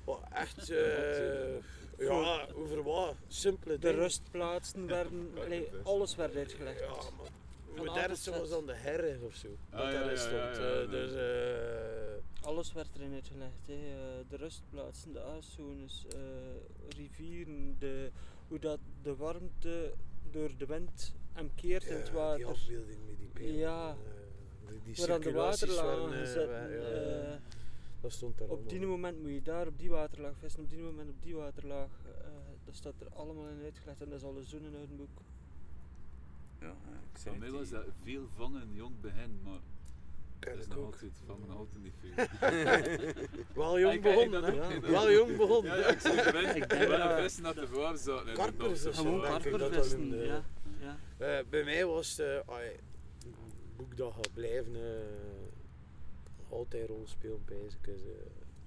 oh, echt, eh, ja, over wat? Simpele De dingen. rustplaatsen werden, allee, alles werd uitgelegd. Ja, maar tot Z. was dan de herre of zo. Ah, dat ja, daarin ja, stond. ja, ja, eh, ja. dus, eh, Alles werd erin uitgelegd. Hè. eh, De rustplaatsen, de aaszones, eh, rivieren, de, hoe dat de warmte door de wind hem keert in het water. die afbeelding met die pijlen. Ja. eh, die, die de waterlagen waren, eh, zitten. ja, ja, eh, dat stond op die allemaal. moment moet je daar op die waterlaag vissen, op die moment op die waterlaag. eh, dat staat er allemaal in uitgelegd en dat is al zo'n oud boek. Ja, eh, ik zei Voor mij het, was dat veel vangen jong begin, maar dat is nog ook. altijd van me nog altijd niet veel. Wel jong begonnen, dat hè? Wel jong begonnen. Ja, ja, ik het dat- een vissen dat de waar zaten. noten. Gewoon dat karpervissen, noemde. ja. ja. Eh, bij mij was het eh, een boek dat gaat blijven eh, altijd rol spelen bij is eh,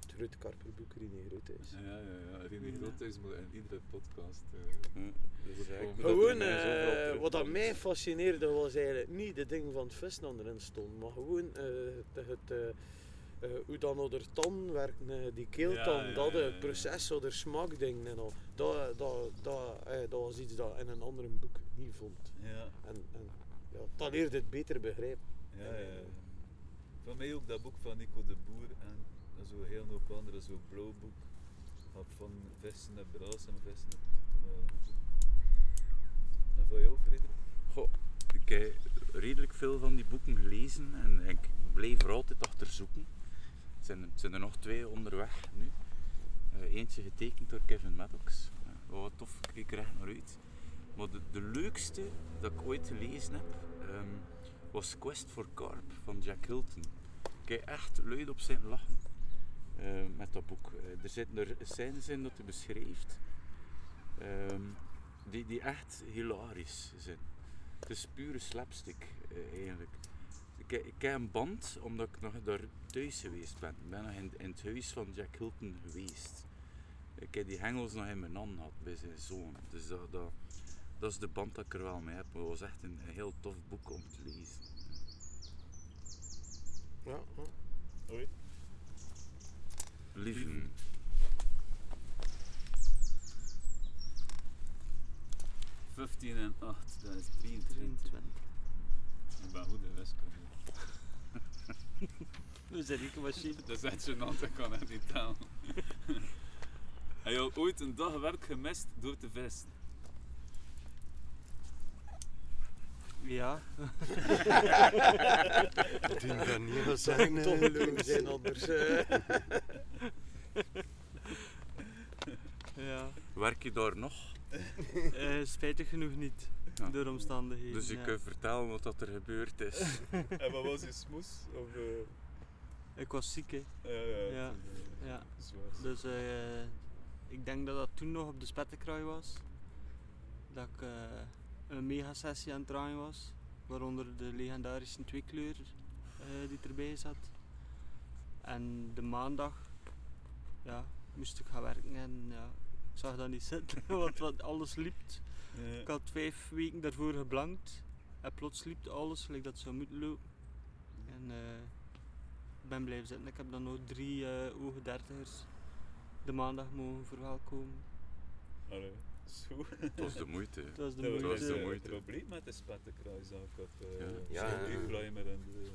het grote karperboek René Groot is. Ja, ja, ja. René. Groothuis moet in iedere podcast. eh, is eigenlijk Gewoon dat eh, wat dat mij fascineerde was eigenlijk niet de ding van het vissen dat erin stond, maar gewoon eh, het, het, hoe dan onder tand werkt, die keeltand, Ja, ja, dat ja, ja. het proces, zo de smaakdingen en al. Dat, dat, dat, eh, dat was iets dat in een ander boek niet vond. Ja, En, en ja, dat leerde het beter begrijpen. Van mij ook dat boek van Nico de Boer en zo heel hoop andere, zo'n blauw boek. Van vissen en braas en vissen en En van jou, Frederik? Goh, ik heb redelijk veel van die boeken gelezen en ik bleef er altijd achter zoeken. Er zijn, er nog twee onderweg nu. Eh, eentje getekend door Kevin Maddox. Uh, wat tof, ik keek er echt naar uit. Maar de, de leukste dat ik ooit gelezen heb, ehm, was Quest for Carp van Jack Hilton. Ik heb echt luid op zijn lachen eh, met dat boek. Eh, er zitten er scènes in dat hij beschrijft ehm, die, die echt hilarisch zijn. Het is pure slapstick eh, eigenlijk. Ik, ik heb een band omdat ik nog daar thuis geweest ben. Ik ben nog in, het huis van Jack Hilton geweest. Ik heb die hengels nog in mijn hand gehad bij zijn zoon. Dus dat, dat, is de band dat ik er wel mee heb. Maar het was echt een heel tof boek om te lezen. Ja. Oei. Lieven. Vijftien en 8, dat is 23. 23. Ik ben goed in wiskunde. We zijn rekenmachine. Dat is echt gênant, ik kan het niet tellen. Heb je ooit een dag werk gemist door te vissen? Ja. Toen kan niet zeggen. moet eh, toch geloof zijn anders. eh. ja. Werk je daar nog? Eh, spijtig genoeg niet. Ja. door omstandigheden. Dus je ja. kunt vertellen wat dat er gebeurd is. En wat was je smoes? Of, eh, Ik was ziek, hè. ja, ja, eh, zwaar. Dus eh, ik denk dat dat toen nog op de spettenkraai was. Dat ik eh, een megasessie aan het draaien was. Waaronder de legendarische tweekleur eh die erbij zat. En de maandag ja, moest ik gaan werken en ja, ik zag dat niet zitten, want, want alles liep. Ja. Ik had vijf weken daarvoor geblankt en plots liep alles gelijk dat zou moeten lopen. En eh, ik ben blijven zitten. Ik heb dan nog drie eh ogen dertigers de maandag mogen verwelkomen. Allee, is goed. Het was de moeite. Dat was de Dat was moeite. de moeite. probleem met de spettenkruis dat ik op uh, Ja. Ja, ja. Primer en de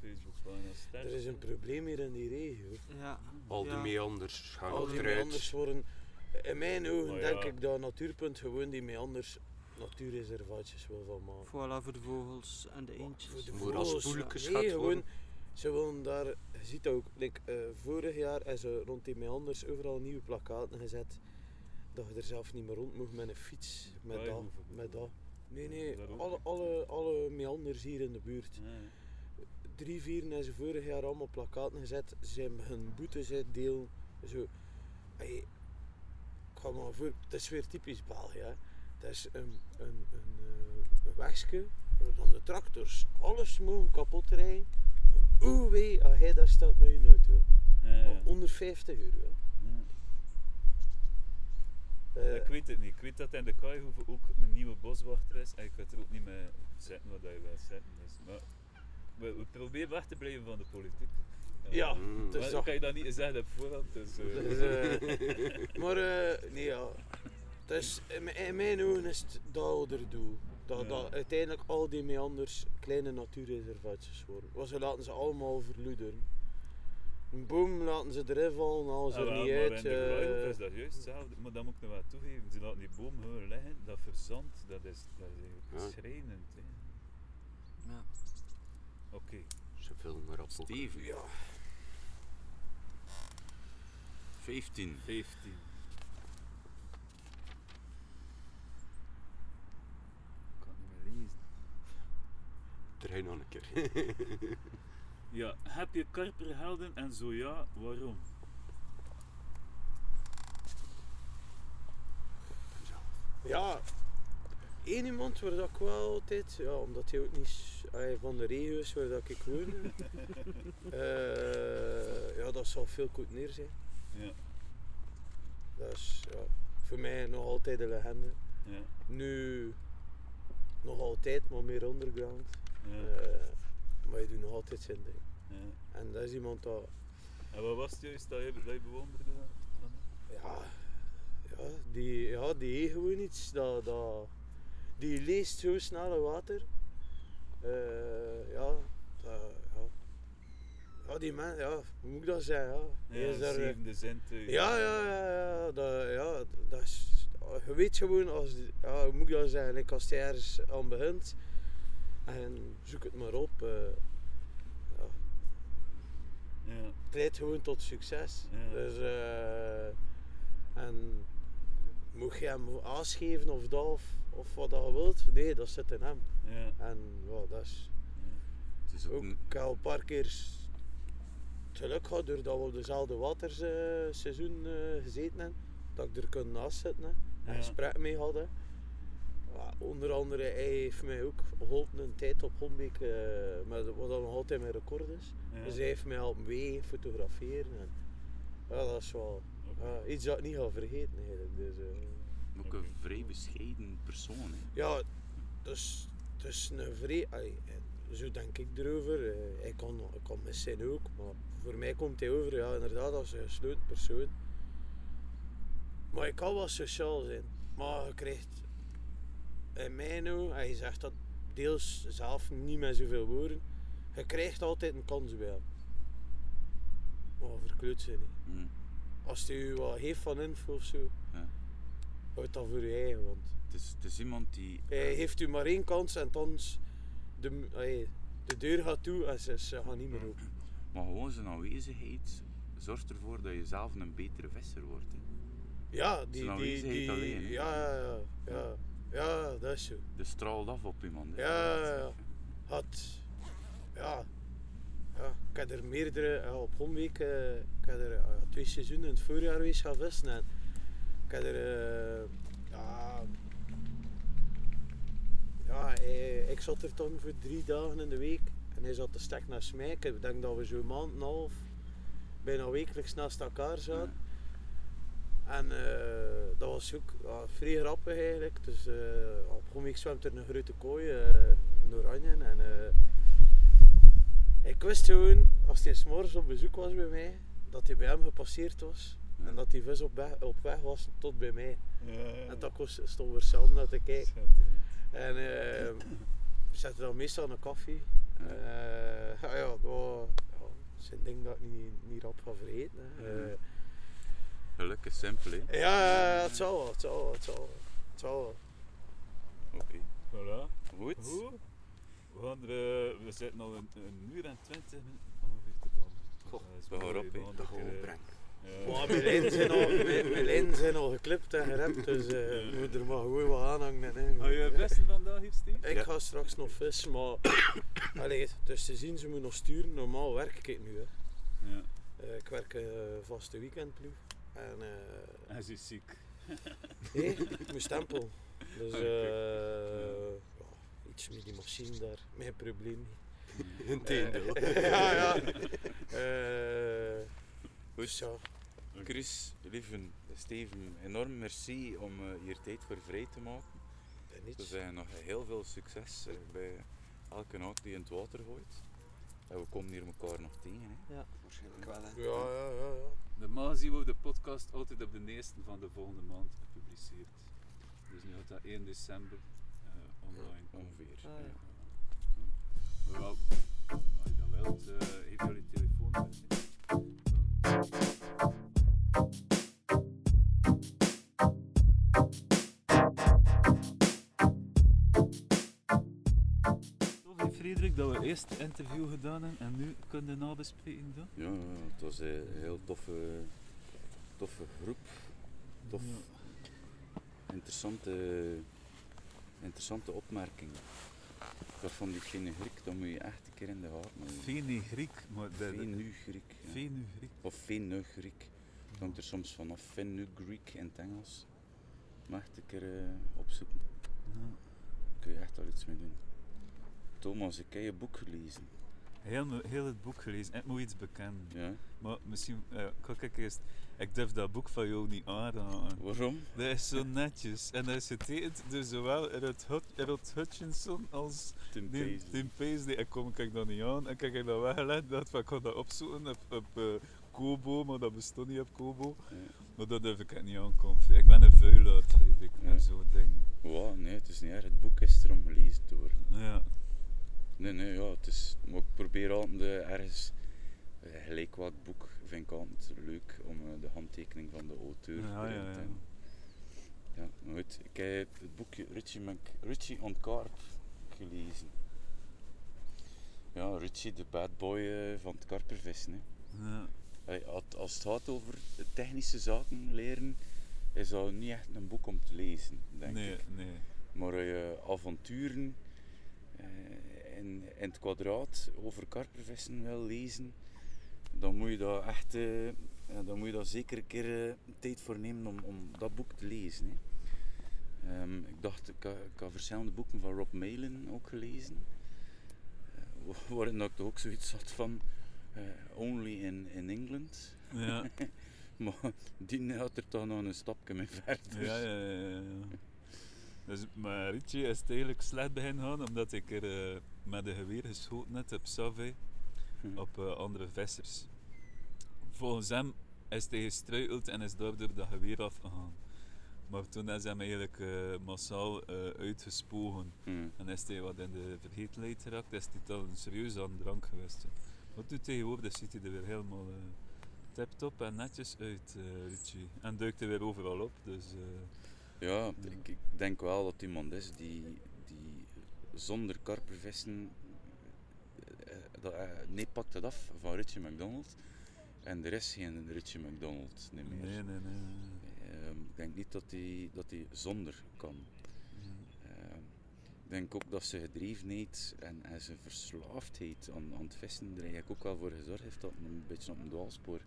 Facebookpagina sterk. Er is een probleem hier in die regio. Ja, Al die Ja. meanders gaan Al die meanders worden, in mijn ogen denk ik dat Natuurpunt gewoon die meanders natuurreservaatjes wil van maken. voilà voor de vogels en de eendjes. Voor de Voor als vogels, nee, gewoon, ze willen daar, je ziet dat ook, like, eh, vorig jaar is er rond die meanders overal nieuwe plakkaten gezet. Dat je er zelf niet meer rond moet met een fiets, met dat, met dat. Nee, nee, alle, alle, alle meanders hier in de buurt. Ja, Drie, vier hebben ze vorig jaar allemaal plakkaten gezet. Ze zijn hun boetes uitdelen. Zo. Hey, ik ga maar voor, het is weer typisch België. Hè. Dat is een, een, een, eh, een wegje waar dan de tractors alles mogen kapot rijden. Maar hoe wee als hij daar staat met je auto. ja, ja. Onder 50 euro. hè. Eh, ik weet het niet. Ik weet dat in de Kaihoeve ook een nieuwe boswachter is en ik kan er ook niet mee zetten wat je wil zetten. Dus, maar we, we proberen weg te blijven van de politiek. Eh, Ja, Mm. is kan je dat niet zeggen op voorhand. Dus, eh, Dus, maar nee ja, is, in, mijn- in mijn ogen is het dat doel. Dat, Ja. dat uiteindelijk al die meanders kleine natuurreservaatjes worden. Want ze laten ze allemaal verloederen. Een boom laten ze erin vallen, halen ze Ah, er niet maar uit. in de eh, is dat juist hetzelfde. Maar dat moet ik nog wel toegeven. Ze laten die boom gewoon liggen, dat verzandt. Dat is, dat is Ja. schrijnend. hè. Ja. Oké. Ze vullen maar op. Steven. ja, 15. 15. Ik kan het niet meer lezen. Draai nog een keer. Ja, heb je karperhelden en zo ja, waarom? ja, één iemand waar dat ik wel altijd, ja, omdat hij ook niet van de regio is waar dat ik woon. eh, ja, dat zal veel goed neer zijn. Ja, Dat is ja, voor mij nog altijd een legende. ja, Nu nog altijd, maar meer underground. ja. Eh, maar hij doet nog altijd zijn ding. ja. En dat is iemand dat, En wat was het juist dat je, dat je bewonderde? dan? ja, ja, die, ja, die heeft gewoon iets. Dat, dat, die leest zo snel in water. Eh, ja, dat, ja. Ja, die man, ja, hoe moet ik dat zeggen? Ja, Hij Ja, is eh, zevende zintuig. Ja, ja, ja, ja, dat, ja, dat is, je weet gewoon als, ja, hoe moet ik dat zeggen, like als je ergens aan begint en zoek het maar op, eh, ja, leidt gewoon tot succes. Ja. Dus, eh, en moet je hem aangeven of dat of, of wat dat je wilt, nee, dat zit in hem. ja, En ja, dat is Het is ook ook, ik heb al een paar keer het geluk gehad doordat we op dezelfde waterseizoen eh gezeten hebben, dat ik er kon naast zitten hè, en gesprek mee hadden. Onder andere, hij heeft mij ook geholpen een tijd op Hombeek, eh, met, wat dan nog altijd mijn record is. ja. Dus hij heeft mij helpen wegen, fotograferen. En, ja, dat is wel iets dat ik niet ga vergeten eigenlijk. Dus, eh, ook een vrij bescheiden persoon. Hè. ja, dus, dus een vrij, eh, zo denk ik erover. Eh, hij kan, hij kan mis zijn ook, maar voor mij komt hij over, ja, inderdaad, als een gesloten persoon. Maar ik kan wel sociaal zijn, maar je krijgt in mijn ogen, hij zegt dat deels zelf niet met zoveel woorden, je krijgt altijd een kans bij hem. Maar verkleut ze niet. Mm. Als hij u wat heeft van info of zo, Ja. houd dat voor je eigen, want Het, is, het is iemand die. hij heeft u maar één kans en dan de, allee, de deur gaat toe en ze, ze gaan niet meer open. Maar gewoon zijn aanwezigheid zorgt ervoor dat je zelf een betere visser wordt. Hè. Ja, die, die, die, alleen, ja, ja, ja, ja. Ja, dat is zo. De straalt af op iemand. hè. Ja, ja, ja. Had, ja, ja, ik heb er meerdere, ja, op Homweek, eh, ik heb er twee seizoenen in het voorjaar geweest gaan vissen. En ik heb er, eh, ja, ja hij- ik zat er dan voor drie dagen in de week en hij zat te stek naar smijk. Ik denk dat we zo'n maand en een half bijna wekelijks naast elkaar zaten. En eh, dat was ook ja, vrij grappig eigenlijk. Dus eh, op Homweek zwemt er een grote kooi, eh, een oranje. En ik wist gewoon, als hij s'morgens op bezoek was bij mij, dat hij bij hem gepasseerd was. Ja. En dat die vis op weg, op weg was tot bij mij. Ja, En dat kost- stond we samen naar te kijken. En we zetten dan meestal een koffie. Ja. Dat was ja, zijn ding dat ik niet, niet rap ga vergeten. Hè. Ja. Eh, Geluk is simpel, hè. ja, ja, het zal wel, het zal wel, het zal wel. Het zal wel. Oké. Voilà. Goed. Goed. We, gaan er, eh, we zitten al een, een uur en twintig minuten ongeveer te babbelen. Goh, Dat is we gaan erop, hè. Dat gaan we eh, brengen. ja. Maar mijn lijnen zijn al, mijn, mijn lijnen zijn al geklipt en gerept, dus eh we moeten er maar gewoon wat aanhangen. Hè. Ga je vissen vandaag hier, Steve? Ik Ja. ga straks nog vissen, maar allee, dus te zien, ze moeten nog sturen. Normaal werk ik nu. Hè. Ja. Eh, ik werk eh vaste weekendploeg. En eh Hij is ziek. nee, ik moet stempel. Dus eh ja, iets met die machine daar, mijn probleem niet. Integendeel. Eh, ja, ja. Eh, dus ja. Chris, lieve Steven, enorm merci om eh, hier tijd voor vrij te maken. en We zeggen nog heel veel succes eh, bij elke naak die je in het water gooit. En we komen hier elkaar nog tegen. Hè. Waarschijnlijk wel, hè. Ja, ja, ja, ja. Normaal zien we de podcast altijd op de eerste van de volgende maand gepubliceerd. Dus nu gaat dat 1 december eh, online. Ongeveer. Ah, ja. Maar wel, als je dat wilt, eh heeft jullie telefoon? Dan- dat we eerst het interview gedaan hebben en nu kunnen de nabespreking doen. Ja, het was een heel toffe, toffe groep. Tof. Interessante, interessante opmerking. Dat van die fene Griek, dat moet je echt een keer in de gaten houden. Fenugriek, maar dat... Fenugriek. Ja. Fenugriek. Of Fenugriek. Dat hangt er soms vanaf. Fenugreek in het Engels. Maar echt een keer eh, opzoeken. Ja. Kun je echt al iets mee doen. Thomas, ik heb je boek gelezen. Heel, heel het boek gelezen. Ik moet iets bekennen. Ja? Maar misschien, eh, kijk ik eerst. Ik durf dat boek van jou niet aanraden. Waarom? Dat is zo netjes. En dat is getekend door zowel Rod, Hut- Rod Hutchinson als Tim Paisley. Tim Paisley. Ik kom ik dat niet aan. En ik heb dat weggelegd. Dat ik ga dat opzoeken op, op eh, Kobo, maar dat bestond niet op Kobo. Ja. Maar dat durf ik niet aankomen. Ik ben een vuilaard, Frederik, Ja. met zo'n ding. Wow, nee, het is niet erg. Het boek is er om gelezen worden. Ja. Nee, nee, ja, het is... Maar ik probeer altijd ergens... eh, gelijk welk boek vind ik altijd leuk om eh, de handtekening van de auteur Ja, erin ja, te ja. hebben. Ja, maar goed. Ik heb het boekje Richie, Mc, Richie on Carp gelezen. Ja, Richie, de bad boy eh, van het karpervissen. Hè. ja. Als- het gaat over technische zaken leren, is dat niet echt een boek om te lezen, denk Nee, ik. nee. Maar je avonturen in, in het kwadraat over karpervissen wil lezen, dan moet je daar echt eh, dan moet je daar zeker een keer eh, tijd voor nemen om, om dat boek te lezen. Hè. Ehm, ik dacht, ik had, ik had verschillende boeken van Rob Malin ook gelezen. eh, waarin ik toch ook zoiets had van Only in, in England. Ja. Maar die had er toch nog een stapje mee verder. Ja, ja, ja, ja. Dus, maar Richie is het eigenlijk slecht beginnen gaan omdat ik er met een geweer geschoten heb op Save Hm. op eh, andere vissers. Volgens hem is hij gestruikeld en is daardoor dat geweer afgegaan. Maar toen is hem eigenlijk eh, massaal eh, uitgespogen Hm. en is hij wat in de vergetelheid geraakt, is hij dan serieus aan drank geweest. Wat nu tegenwoordig ziet hij er weer helemaal uh, tip-top en netjes uit, Richie. En duikt hij weer overal op, dus... Ja, Ja. Ik, ik denk wel dat iemand is die zonder karpervissen. eh, dat, eh, nee, pakt het af van Richie McDonald. En er is geen Richie McDonald niet meer. nee, nee, nee. Ehm, ik denk niet dat hij dat hij zonder kan. denk ook dat ze gedrevenheid en, en zijn verslaafdheid aan, aan het vissen er eigenlijk ook wel voor gezorgd heeft dat hij een beetje op een dwaalspoor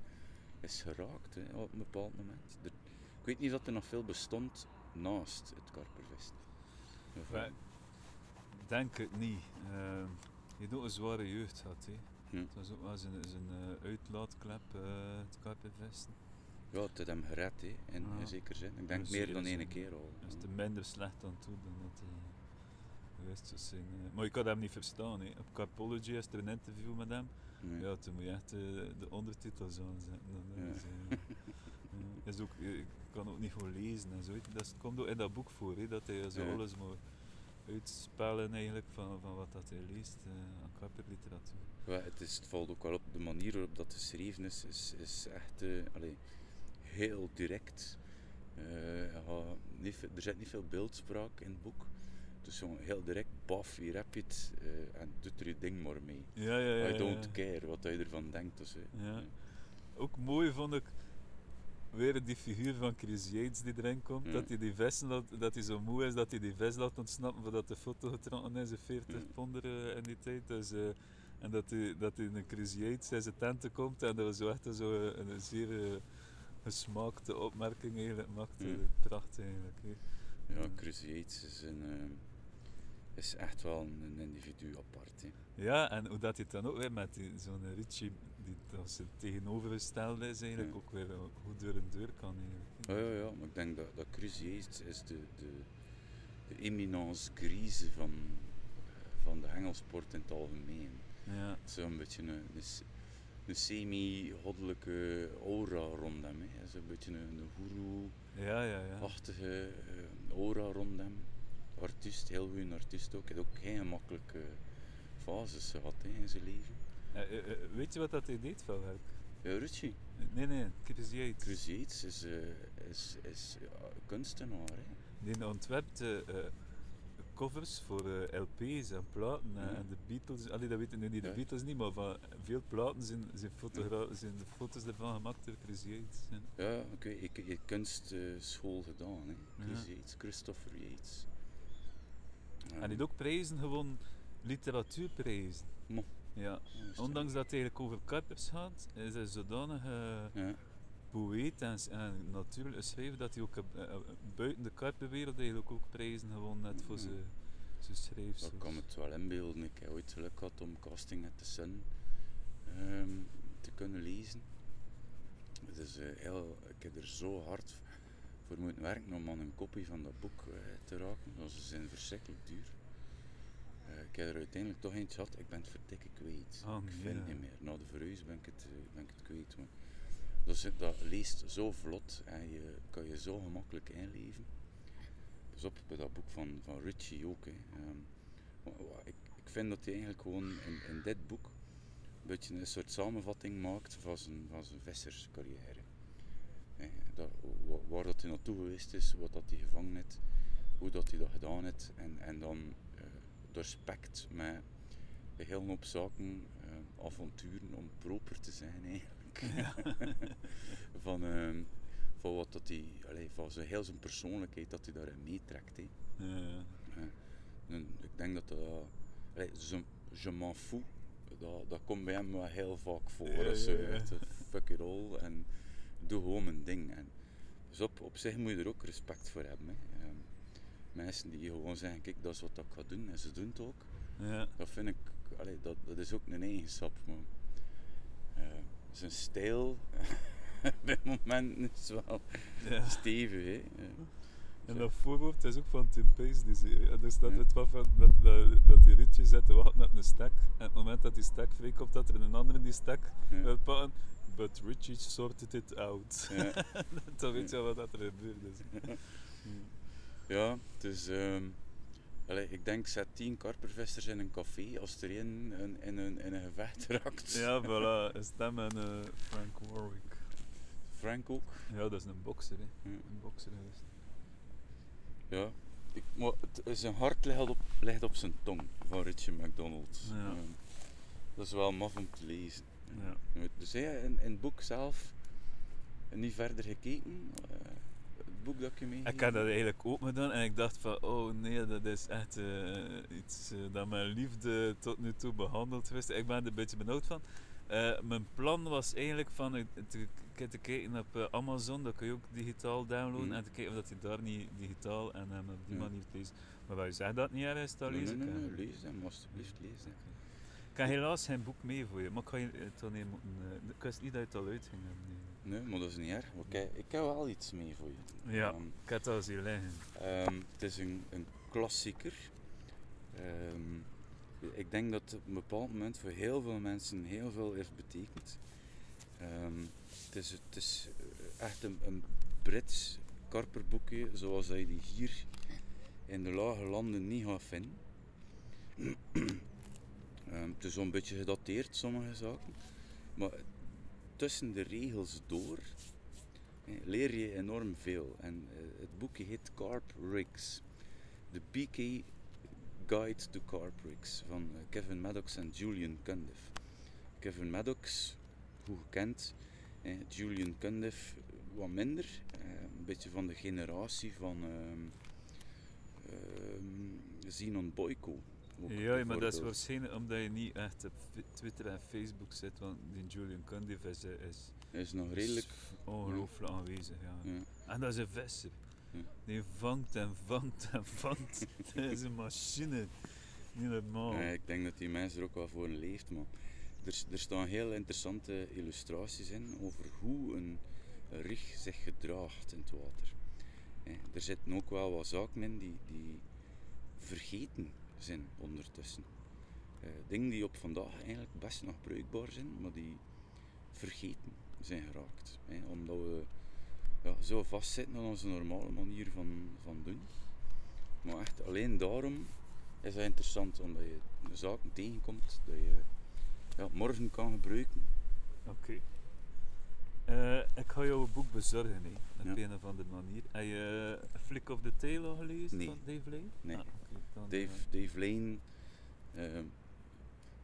is geraakt hè, op een bepaald moment. Er- ik weet niet of er nog veel bestond naast het karpervissen. Denk het niet. Ehm, je ook een zware jeugd gehad. Hè. Hm. Het was ook wel zijn, zijn eh, uitlaatklep, eh, het. Ja, het heeft hem gered, hè, in, Ja. in zekere zin. Ik denk meer dan één keer al. Dat is er minder slecht aan toe dan dat hij geweest zou zijn. eh. Maar ik had hem niet verstaan. Hè. Op Carpology is er een interview met hem. Nee. Ja, toen moet je echt eh, de ondertitels aanzetten. Dan, Ja. is, ja. Is ook, ik kan ook niet gewoon lezen en zo. Dat komt ook in dat boek voor, hè, dat hij zo alles moet uitspellen eigenlijk van, van wat dat hij leest eh, aan karperliteratuur. Ja, het, is, het valt ook wel op de manier waarop dat geschreven is, is, is echt allee, heel direct. Eh, niet, er zit niet veel beeldspraak in het boek. Het is gewoon heel direct, baf, hier heb je het en doet er je ding maar mee. Ja, ja, ja. I don't care wat je ervan denkt. Dus, Ja. Ook mooi vond ik weer die figuur van Chris Yates die erin komt. Dat hij die laat, dat hij zo moe is dat hij die vis laat ontsnappen voordat de foto getrokken is, een 40 Ja. ponder eh, in die tijd. Dus, eh, en dat hij, dat hij in een Chris Yates in zijn tenten komt en dat was zo echt zo een, een zeer eh, gesmaakte opmerking eigenlijk maakt. Ja. Eh, Prachtig eigenlijk. ja. Chris Yates is, een, eh, is echt wel een, individu apart. Hè. Ja, en hoe dat hij dan ook weer met zo'n Richie, als het tegenovergestelde is, eigenlijk Ja. ook weer goed deur en deur kan. Eigenlijk. Ja, ja, ja, maar ik denk dat, dat is de, de, de eminence grise van, van de hengelsport in het algemeen. Ja. Zo'n beetje een, een, s- een semi-goddelijke aura rond hem. Hè. Zo'n beetje een, een Ja, ja, ja. guru-achtige eh, aura rond hem. Artiest, heel goede artiest ook. Hij heeft ook geen gemakkelijke fases gehad hè, in zijn leven. Eh, eh, eh, weet je wat dat hij deed van werk? Nee, nee, Chris Yates. Chris Yates is, eh, is, is kunstenaar. Hè. Die ontwerpt covers voor LP's en platen. Ja. En de Beatles, allee, dat weten nu niet de. Beatles niet, maar van veel platen zijn, zijn, fotogra- zijn de foto's ervan gemaakt door Chris Yates. Ja. Ja, ik weet, ik heb kunstschool gedaan. Hè. Chris Ja. Yates, Christopher Yates. En hij heeft ook prijzen gewonnen, literatuurprijzen. Mo. Ja. Ondanks dat het eigenlijk over karpers gaat, is hij zodanig eh, Ja, poëet en, en natuurlijk schrijver dat hij ook eh, eh, buiten de karpenwereld eigenlijk ook prijzen gewonnen heeft voor zijn zijn schrijfsels. dat kan het wel inbeelden. Ik heb ooit geluk gehad om Casting at the Sun ehm, te kunnen lezen. Het is, eh, heel, ik heb er zo hard voor moeten werken om aan een kopie van dat boek te raken. want Ze zijn verschrikkelijk duur. Eh, ik heb er uiteindelijk toch eentje gehad. Ik ben het verdikke kwijt. Oh, ik vind het niet meer. Na de verhuis ben ik het, eh, ben ik het kwijt. Maar dat, is- dat leest zo vlot en je kan je zo gemakkelijk inleven. Pas op, bij dat boek van, van Ritchie ook. Hè. Ehm, ik, ik vind dat hij eigenlijk gewoon in, in dit boek een beetje een soort samenvatting maakt van zijn, van zijn visserscarrière. Hè, dat, wa- waar dat hij naartoe geweest is, wat dat hij gevangen heeft, hoe dat hij dat gedaan heeft. En, en dan doorspekt met een hele hoop zaken, eh, avonturen om proper te zijn eigenlijk. van, ehm, van wat dat hij, van zijn, heel zijn persoonlijkheid dat hij daarin meetrekt. Ja. Eh, en ik denk dat dat, allee, je, je m'en fous, dat, dat komt bij hem wel heel vaak voor. Ja, fuck it all en doe gewoon mijn ding. En, dus op, op zich moet je er ook respect voor hebben. Hè. Mensen die gewoon zeggen, kijk dat is wat ik ga doen en ze doen het ook. Ja. Dat vind ik, allee, dat, dat is ook een eigenschap. Maar, eh, zijn stijl bij momenten is wel Ja. stevig. Hè. En dat voorwoord is ook van Tim Pace, die serie. En daar staat Ja. het wat van dat, dat, dat die ritje zet te wachten op een stek. En op het moment dat die stek vrijkomt, dat er een andere die stek Ja. wil pakken. But Richie sorted it out. Ja. Dan weet je wat dat er gebeurd is. Ja, dus ehm, allee, ik denk zet 10 karpervesters in een café als er één in, in, een, in een gevecht raakt. Ja, voilà. Een stem en eh, Frank Warwick. Frank ook. Ja, dat is een bokser, hè. Ja. Een bokser geweest. Ja. Ik, maar het, zijn hart ligt op, ligt op zijn tong van Richie McDonald. Ja. Ehm, dat is wel maf om te lezen. Ja. Dus hij in, in het boek zelf niet verder gekeken. Eh, boek dat ik je Ik heb dat eigenlijk ook gedaan en ik dacht van, oh nee, dat is echt eh, iets eh, dat mijn liefde tot nu toe behandeld is. Ik ben er een beetje benauwd van. Eh, mijn plan was eigenlijk van te, te kijken op Amazon, dat kun je ook digitaal downloaden, Mhm. en te kijken of dat hij daar niet digitaal en op die Ja. manier lezen. Maar wij zeggen dat niet ergens, dat Nee, lees nee, ik. nee, lees alsjeblieft hem. Ik heb helaas geen boek mee voor je, maar ik je het dan moeten... ik wist niet dat je het al uit ging hebben. nee. Nee, maar dat is niet erg. Oké, ik heb wel iets mee voor je. Ja. Ehm, Ik had het zien liggen. Ehm, het is een, een klassieker. Ehm, ik denk dat het op een bepaald moment voor heel veel mensen heel veel heeft betekend. Het is, het is eh, echt een, een Brits karperboekje zoals je die hier in de lage landen niet gaat vinden. Het is zo'n beetje gedateerd, sommige zaken. Maar tussen de regels door leer je enorm veel. En eh, het boekje heet Carp Rigs. De PK Guide to Carp Rigs van eh, Kevin Maddox en Julian Cundiff. Kevin Maddox, goed gekend. Julian Cundiff wat minder. eh, een beetje van de generatie van ehm ehm, Zenon Boyko. Ja, maar dat is waarschijnlijk omdat je niet echt op Twitter en Facebook zit, want die Julian Cundiff is, is is nog redelijk... ongelooflijk aanwezig. Ja. Ja. En dat is een visser. Ja. Die vangt en vangt en vangt. dat is een machine. Niet normaal. Ja, ik denk dat die mensen er ook wel voor leeft, maar er, er staan heel interessante illustraties in over hoe een rig zich gedraagt in het water. Er zitten ook wel wat zaken in die, die vergeten zijn ondertussen. Eh, dingen die op vandaag eigenlijk best nog bruikbaar zijn, maar die vergeten zijn geraakt. eh, omdat we ja, zo vastzitten aan onze normale manier van, van doen. Maar echt alleen daarom is dat interessant, omdat je zaken tegenkomt dat je ja, morgen kan gebruiken. Oké. Eh, ik ga jou een boek bezorgen, hè, op Ja. een of andere manier. Heb je Flick of the Tail al gelezen Nee. van Dave Lane? Nee. Ah, dan, Dave, eh, Dave Lane, ehm,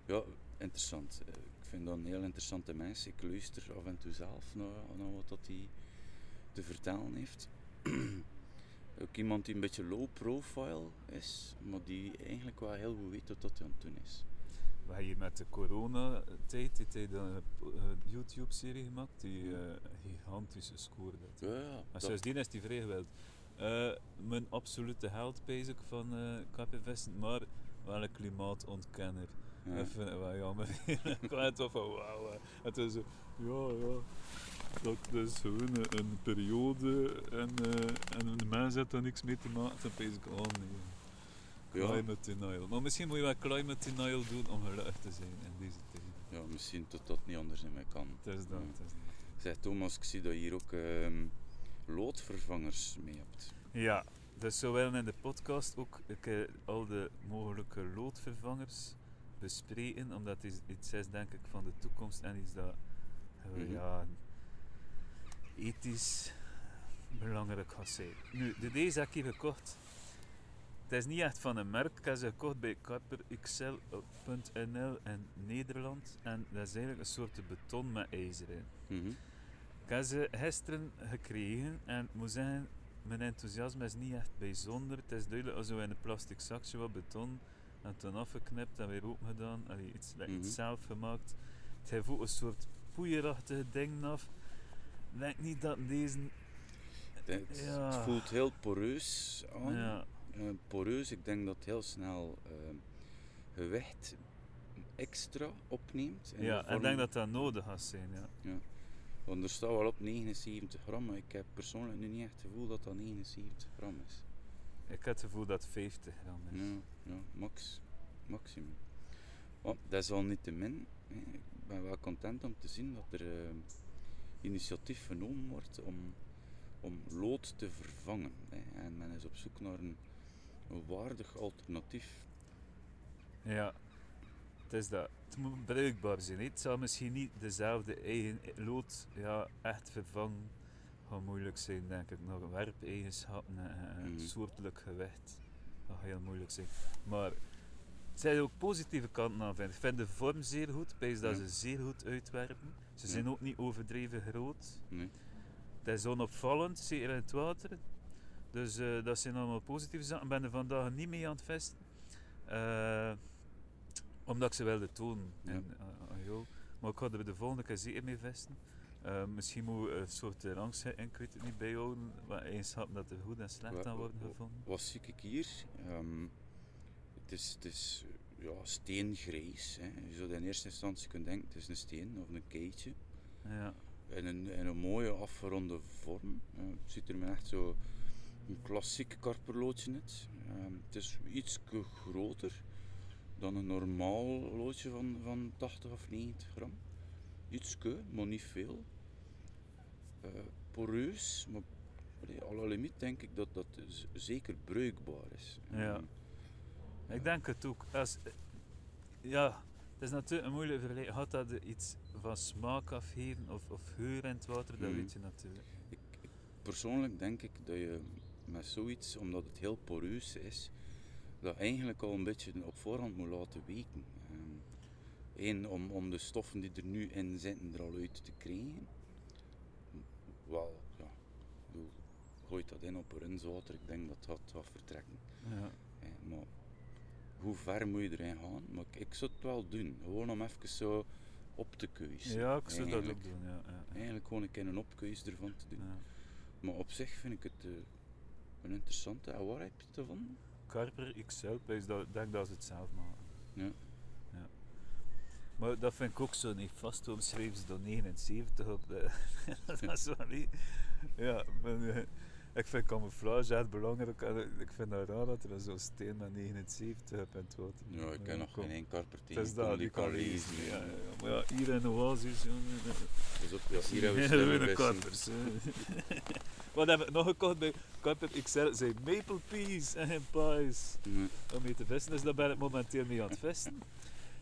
ja, interessant. Eh, ik vind dat een heel interessante mens. Ik luister af en toe zelf naar, naar wat dat hij te vertellen heeft. Ook iemand die een beetje low profile is, maar die eigenlijk wel heel goed weet wat dat hij aan het doen is. We hebben hier met de coronatijd heeft hij dan een eh, YouTube-serie gemaakt die gigantische score had. Ja, ja, Maar dat- sindsdien is hij vrij Eh, mijn absolute held bezig van eh Investment, maar wel een klimaatontkenner. ja. Dat vind ik wel jammer. ik was toch van wauw. Het is zo, ja, ja. Dat is gewoon een, een periode en, eh, en de mens heeft daar niks mee te maken. Dan pees ik, oh nee. Ja. Climate denial. Maar misschien moet je wel climate denial doen om gelukkig te zijn in deze tijd. ja, misschien tot dat niet anders in mij kan. Het is dat, Ja. het is dat. Zeg Thomas, ik zie dat hier ook ehm, loodvervangers mee hebt. Ja, dus zowel in de podcast ook ik, eh, al de mogelijke loodvervangers bespreken, omdat het is- iets is denk ik van de toekomst en iets dat eh, Mhm. ja, ethisch belangrijk gaat zijn. Nu, de deze heb ik hier gekocht. Het is niet echt van een merk, ik heb ze gekocht bij karperxl.nl in Nederland en dat is eigenlijk een soort beton met ijzer in. Mhm. Ik heb ze gisteren gekregen en ik moet zeggen, mijn enthousiasme is niet echt bijzonder. Het is duidelijk als we in een plastic zakje wat beton en toen afgeknipt en weer open gedaan. Allee, iets, iets zelf gemaakt. Het ook een soort poeierachtige ding af. Ik denk niet dat deze... Het, het Ja. voelt heel poreus aan. Ja, Eh, poreus, ik denk dat het heel snel ehm, gewicht extra opneemt. de ja en ik denk dat dat nodig gaat zijn. Ja. Want er staat wel op 79 gram, maar ik heb persoonlijk nu niet echt het gevoel dat dat 79 gram is. Ik heb het gevoel dat het 50 gram is. Ja, ja max, maximum. Maar dat is al niet te min. Ik ben wel content om te zien dat er eh, initiatief genomen wordt om, om lood te vervangen. Hè. En men is op zoek naar een, een waardig alternatief. Ja, het is dat. Het moet bruikbaar zijn. Het zal misschien niet dezelfde eigen lood ja, echt vervangen. Gaat moeilijk zijn, denk ik. Nog werpeigenschappen en, en Mhm. soortelijk gewicht. Dat gaat heel moeilijk zijn. Maar het zijn ook positieve kanten aan. Vind. ik. Vind de vorm zeer goed. Ik dat Ja. ze zeer goed uitwerpen. Ze Ja. zijn ook niet overdreven groot. Nee. het is onopvallend, zeker in het water. Dus eh, dat zijn allemaal positieve zaken. Ik ben er vandaag niet mee aan het vesten. Eh, omdat ik ze wilde tonen Ja. en, aan- aan jou. Maar ik ga er de volgende keer zeker mee vesten. Eh, misschien moet we een soort rangschikking, ik weet het niet, bijhouden. Wat eigenschappen dat er goed en slecht aan worden gevonden. Wat zie ik hier? Ehm, het is, het is ja, steengrijs. Hè. Je zou in eerste instantie kunnen denken het is een steen of een keitje. Ja. In een, in een mooie afgeronde vorm. Eh, het ziet er me echt zo een klassiek karperloodje uit. Ehm, het is iets groter dan een normaal loodje van, van 80 of 90 gram. Iets maar niet veel. Eh, poreus, maar la limiet denk ik dat dat zeker bruikbaar is. Ja. Ehm, Ik denk het ook. Als, ja, het is natuurlijk een moeilijke vergelijking. Gaat dat iets van smaak afgeven of, of geur in het water? Dat Mhm. weet je natuurlijk. Ik, ik- persoonlijk denk ik dat je met zoiets, omdat het heel poreus is, dat eigenlijk al een beetje op voorhand moet laten weken. Eén, om, om de stoffen die er nu in zitten er al uit te krijgen. Wel, ja, bedoel, gooit dat in op rinswater, ik denk dat dat gaat vertrekken. Ja. Eh, maar hoe ver moet je erin gaan? Maar ik, ik zou het wel doen, gewoon om even zo op te keuzen. ja, ik zou dat ook doen. Ja, ja. Eigenlijk gewoon een keer een opkeus ervan te doen. Ja. Maar op zich vind ik het eh, een interessante. En waar heb je het ervan? Karper XL, ik dat- denk dat ze het zelf maken. Ja. Ja. Maar dat vind ik ook zo niet vast. Waarom schreven ze dan 79 op? De, dat is wel niet. Ja, maar, eh, ik vind camouflage echt belangrijk. en Ik vind het raar dat er zo'n steen met 79 op in het water. Ja, ik ken nog geen één karper Het is dat, die kan lezen. Ja, ja. Maar ja, hier in de oasis, jongen. eh, Dus ja, hier hebben we vissen. karpers. Wat heb ik nog gekocht bij Karper XL? Zijn maple peas en pies. Ja. om mee te vissen, dus daar ben ik momenteel mee aan het vissen.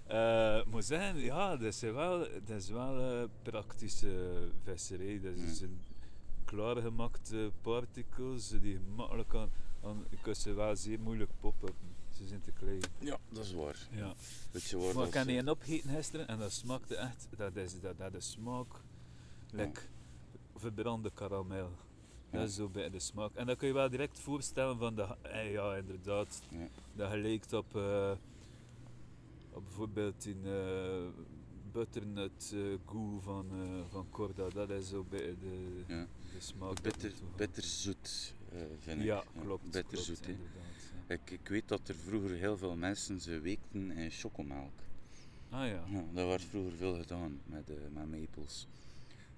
Eh, ik moet zeggen, ja, dat is wel, dat is wel eh, praktische visserij. Dat is Mm. een klaargemakte particles die je makkelijk aan, aan je kunt ze wel zeer moeilijk poppen. Ze zijn te klein. ja, dat is waar. Ja. Weet je waar Maar ik dat heb die opgegeten gisteren en dat smaakte echt, dat is, dat, dat is smaak, like verbrande karamel. Ja. Dat is zo bij de smaak. En dan kun je wel direct voorstellen van, de, eh, ja inderdaad, Ja. dat gelijkt op, eh, op bijvoorbeeld in eh butternut eh goo van, eh, van Corda. Dat is zo bij de, Ja. De smaak. Bitter, bitterzoet, eh vind ik. Ja, klopt. Bitterzoet, klopt, ja. Ik, ik weet dat er vroeger heel veel mensen ze weekten in chocomelk. Ah ja. Ja, dat werd vroeger veel gedaan met, eh met maples.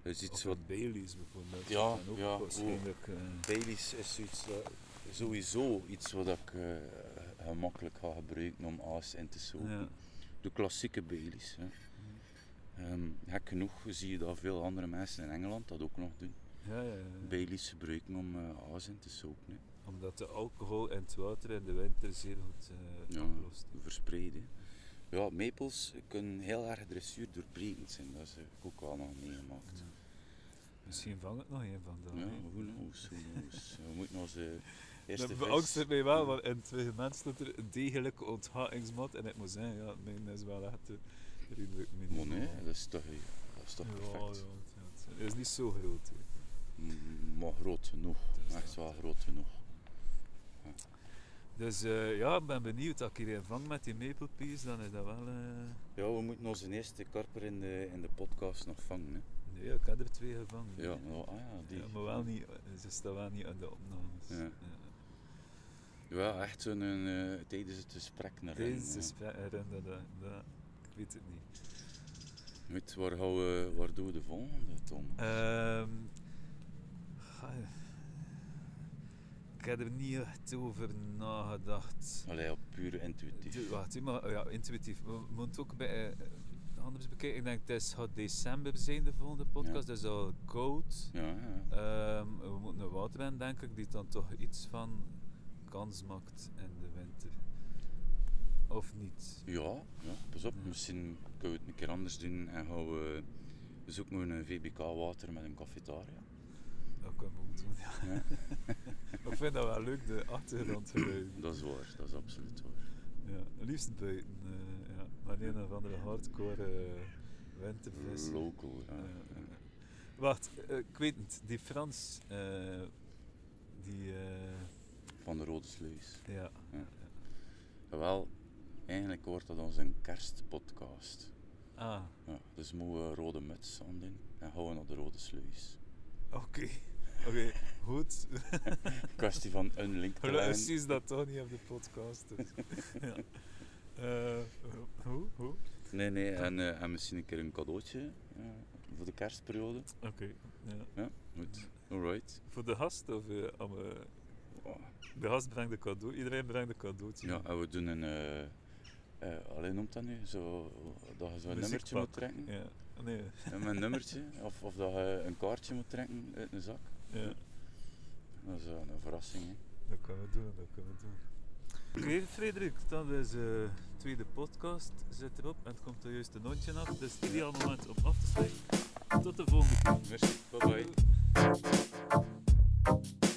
Dat is iets Of wat Baileys bijvoorbeeld. Ja, ook ja, waarschijnlijk, eh, Baileys is dat- sowieso iets wat ik gemakkelijk ga gebruiken om aas in te sopen. ja. De klassieke Baileys. Hè. Ehm, gek genoeg zie je dat veel andere mensen in Engeland dat ook nog doen. Ja, ja, ja. Baileys gebruiken om eh aas in te sopen. Hè. Omdat de alcohol in het water in de winter zeer goed eh Ja, oplost. verspreiden. Ja, maples kunnen heel erg dressuur doorbrekend zijn. Dat heb ik ook wel nog meegemaakt. Misschien vang ik nog een vandaag. Ja, who knows, who knows. We moeten onze eerste Dat vis... beangst mij wel, want in het fragment stond er een degelijke onthoudingsmat en ik moet zeggen, ja, mijn is wel echt redelijk Maar minimaal. nee, dat is toch, dat is toch perfect. ja, het- het- het is niet zo groot. Mm, Maar groot genoeg. Dat Echt dat. wel groot genoeg. Dus eh, ja, ik ben benieuwd. Als ik hier een vang met die maple peas, dan is dat wel... eh, Ja, we moeten onze eerste karper in de, in de podcast nog vangen. Hè. Nee, ik heb er twee gevangen. Ja, ah ja, die. Ja, maar wel niet, ze staan wel niet aan de opnames. Ja. Ja, echt zo'n eh, tijdens het gesprek naar Deze ja. gesprek herinneren, dat, dat, ik weet het niet. Weet, waar, gaan we, waar doen we de volgende, Tom? Ehm, je- ik heb er niet echt over nagedacht. Allee, op puur intuïtief. Wacht, maar ja, intuïtief. We we moeten ook bij, eh, anders bekijken. Ik denk het is, gaat december zijn, de volgende podcast. Dat is al koud. Ja, ja. Ehm, we moeten een water in, denk ik, die dan toch iets van kans maakt in de winter. Of niet? Ja, ja, pas op, misschien kunnen we het een keer anders doen en gaan we zoeken we een VBK-water met een cafetaria. Dat doen, ja. Ja. Ik vind dat wel leuk, de achtergrondgeluiden. Dat is waar, dat is absoluut waar. Ja, liefst buiten. eh ja. Maar een of andere hardcore uh, wintervis. Local, ja. Ja, ja. ja. Wacht, eh, ik weet het. Die Frans, eh, die, eh, Van de Rode Sluis. ja. Wel, eigenlijk wordt dat onze kerstpodcast. Ah, Ja, dus moeten we rode muts aan doen en we naar de Rode Sluis. oké. Oké, goed. Kwestie van een link te je dat toch niet op de podcast. Dus. ja. Eh, hoe? Hoe? Nee, nee, en, eh, en misschien een keer een cadeautje ja, voor de kerstperiode. Oké. ja. Ja, goed. Alright. Voor de gast of eh, we- Oh, de gast brengt een cadeau, iedereen brengt een cadeautje. Ja, en we doen een. alleen noemt dat nu? Zo, dat je zo'n nummertje moet trekken. Ja, nee. Ja, met een nummertje. Of, of dat je een kaartje moet trekken uit een zak. Ja. Dat is wel een verrassing. Hè? Dat kunnen we doen, dat kunnen we doen. Oké, Frederik, dat is de tweede podcast. Zet erop en het komt er juist een nootje af. Dus het ideaal moment om af te sluiten. Tot de volgende keer. Merci, bye bye.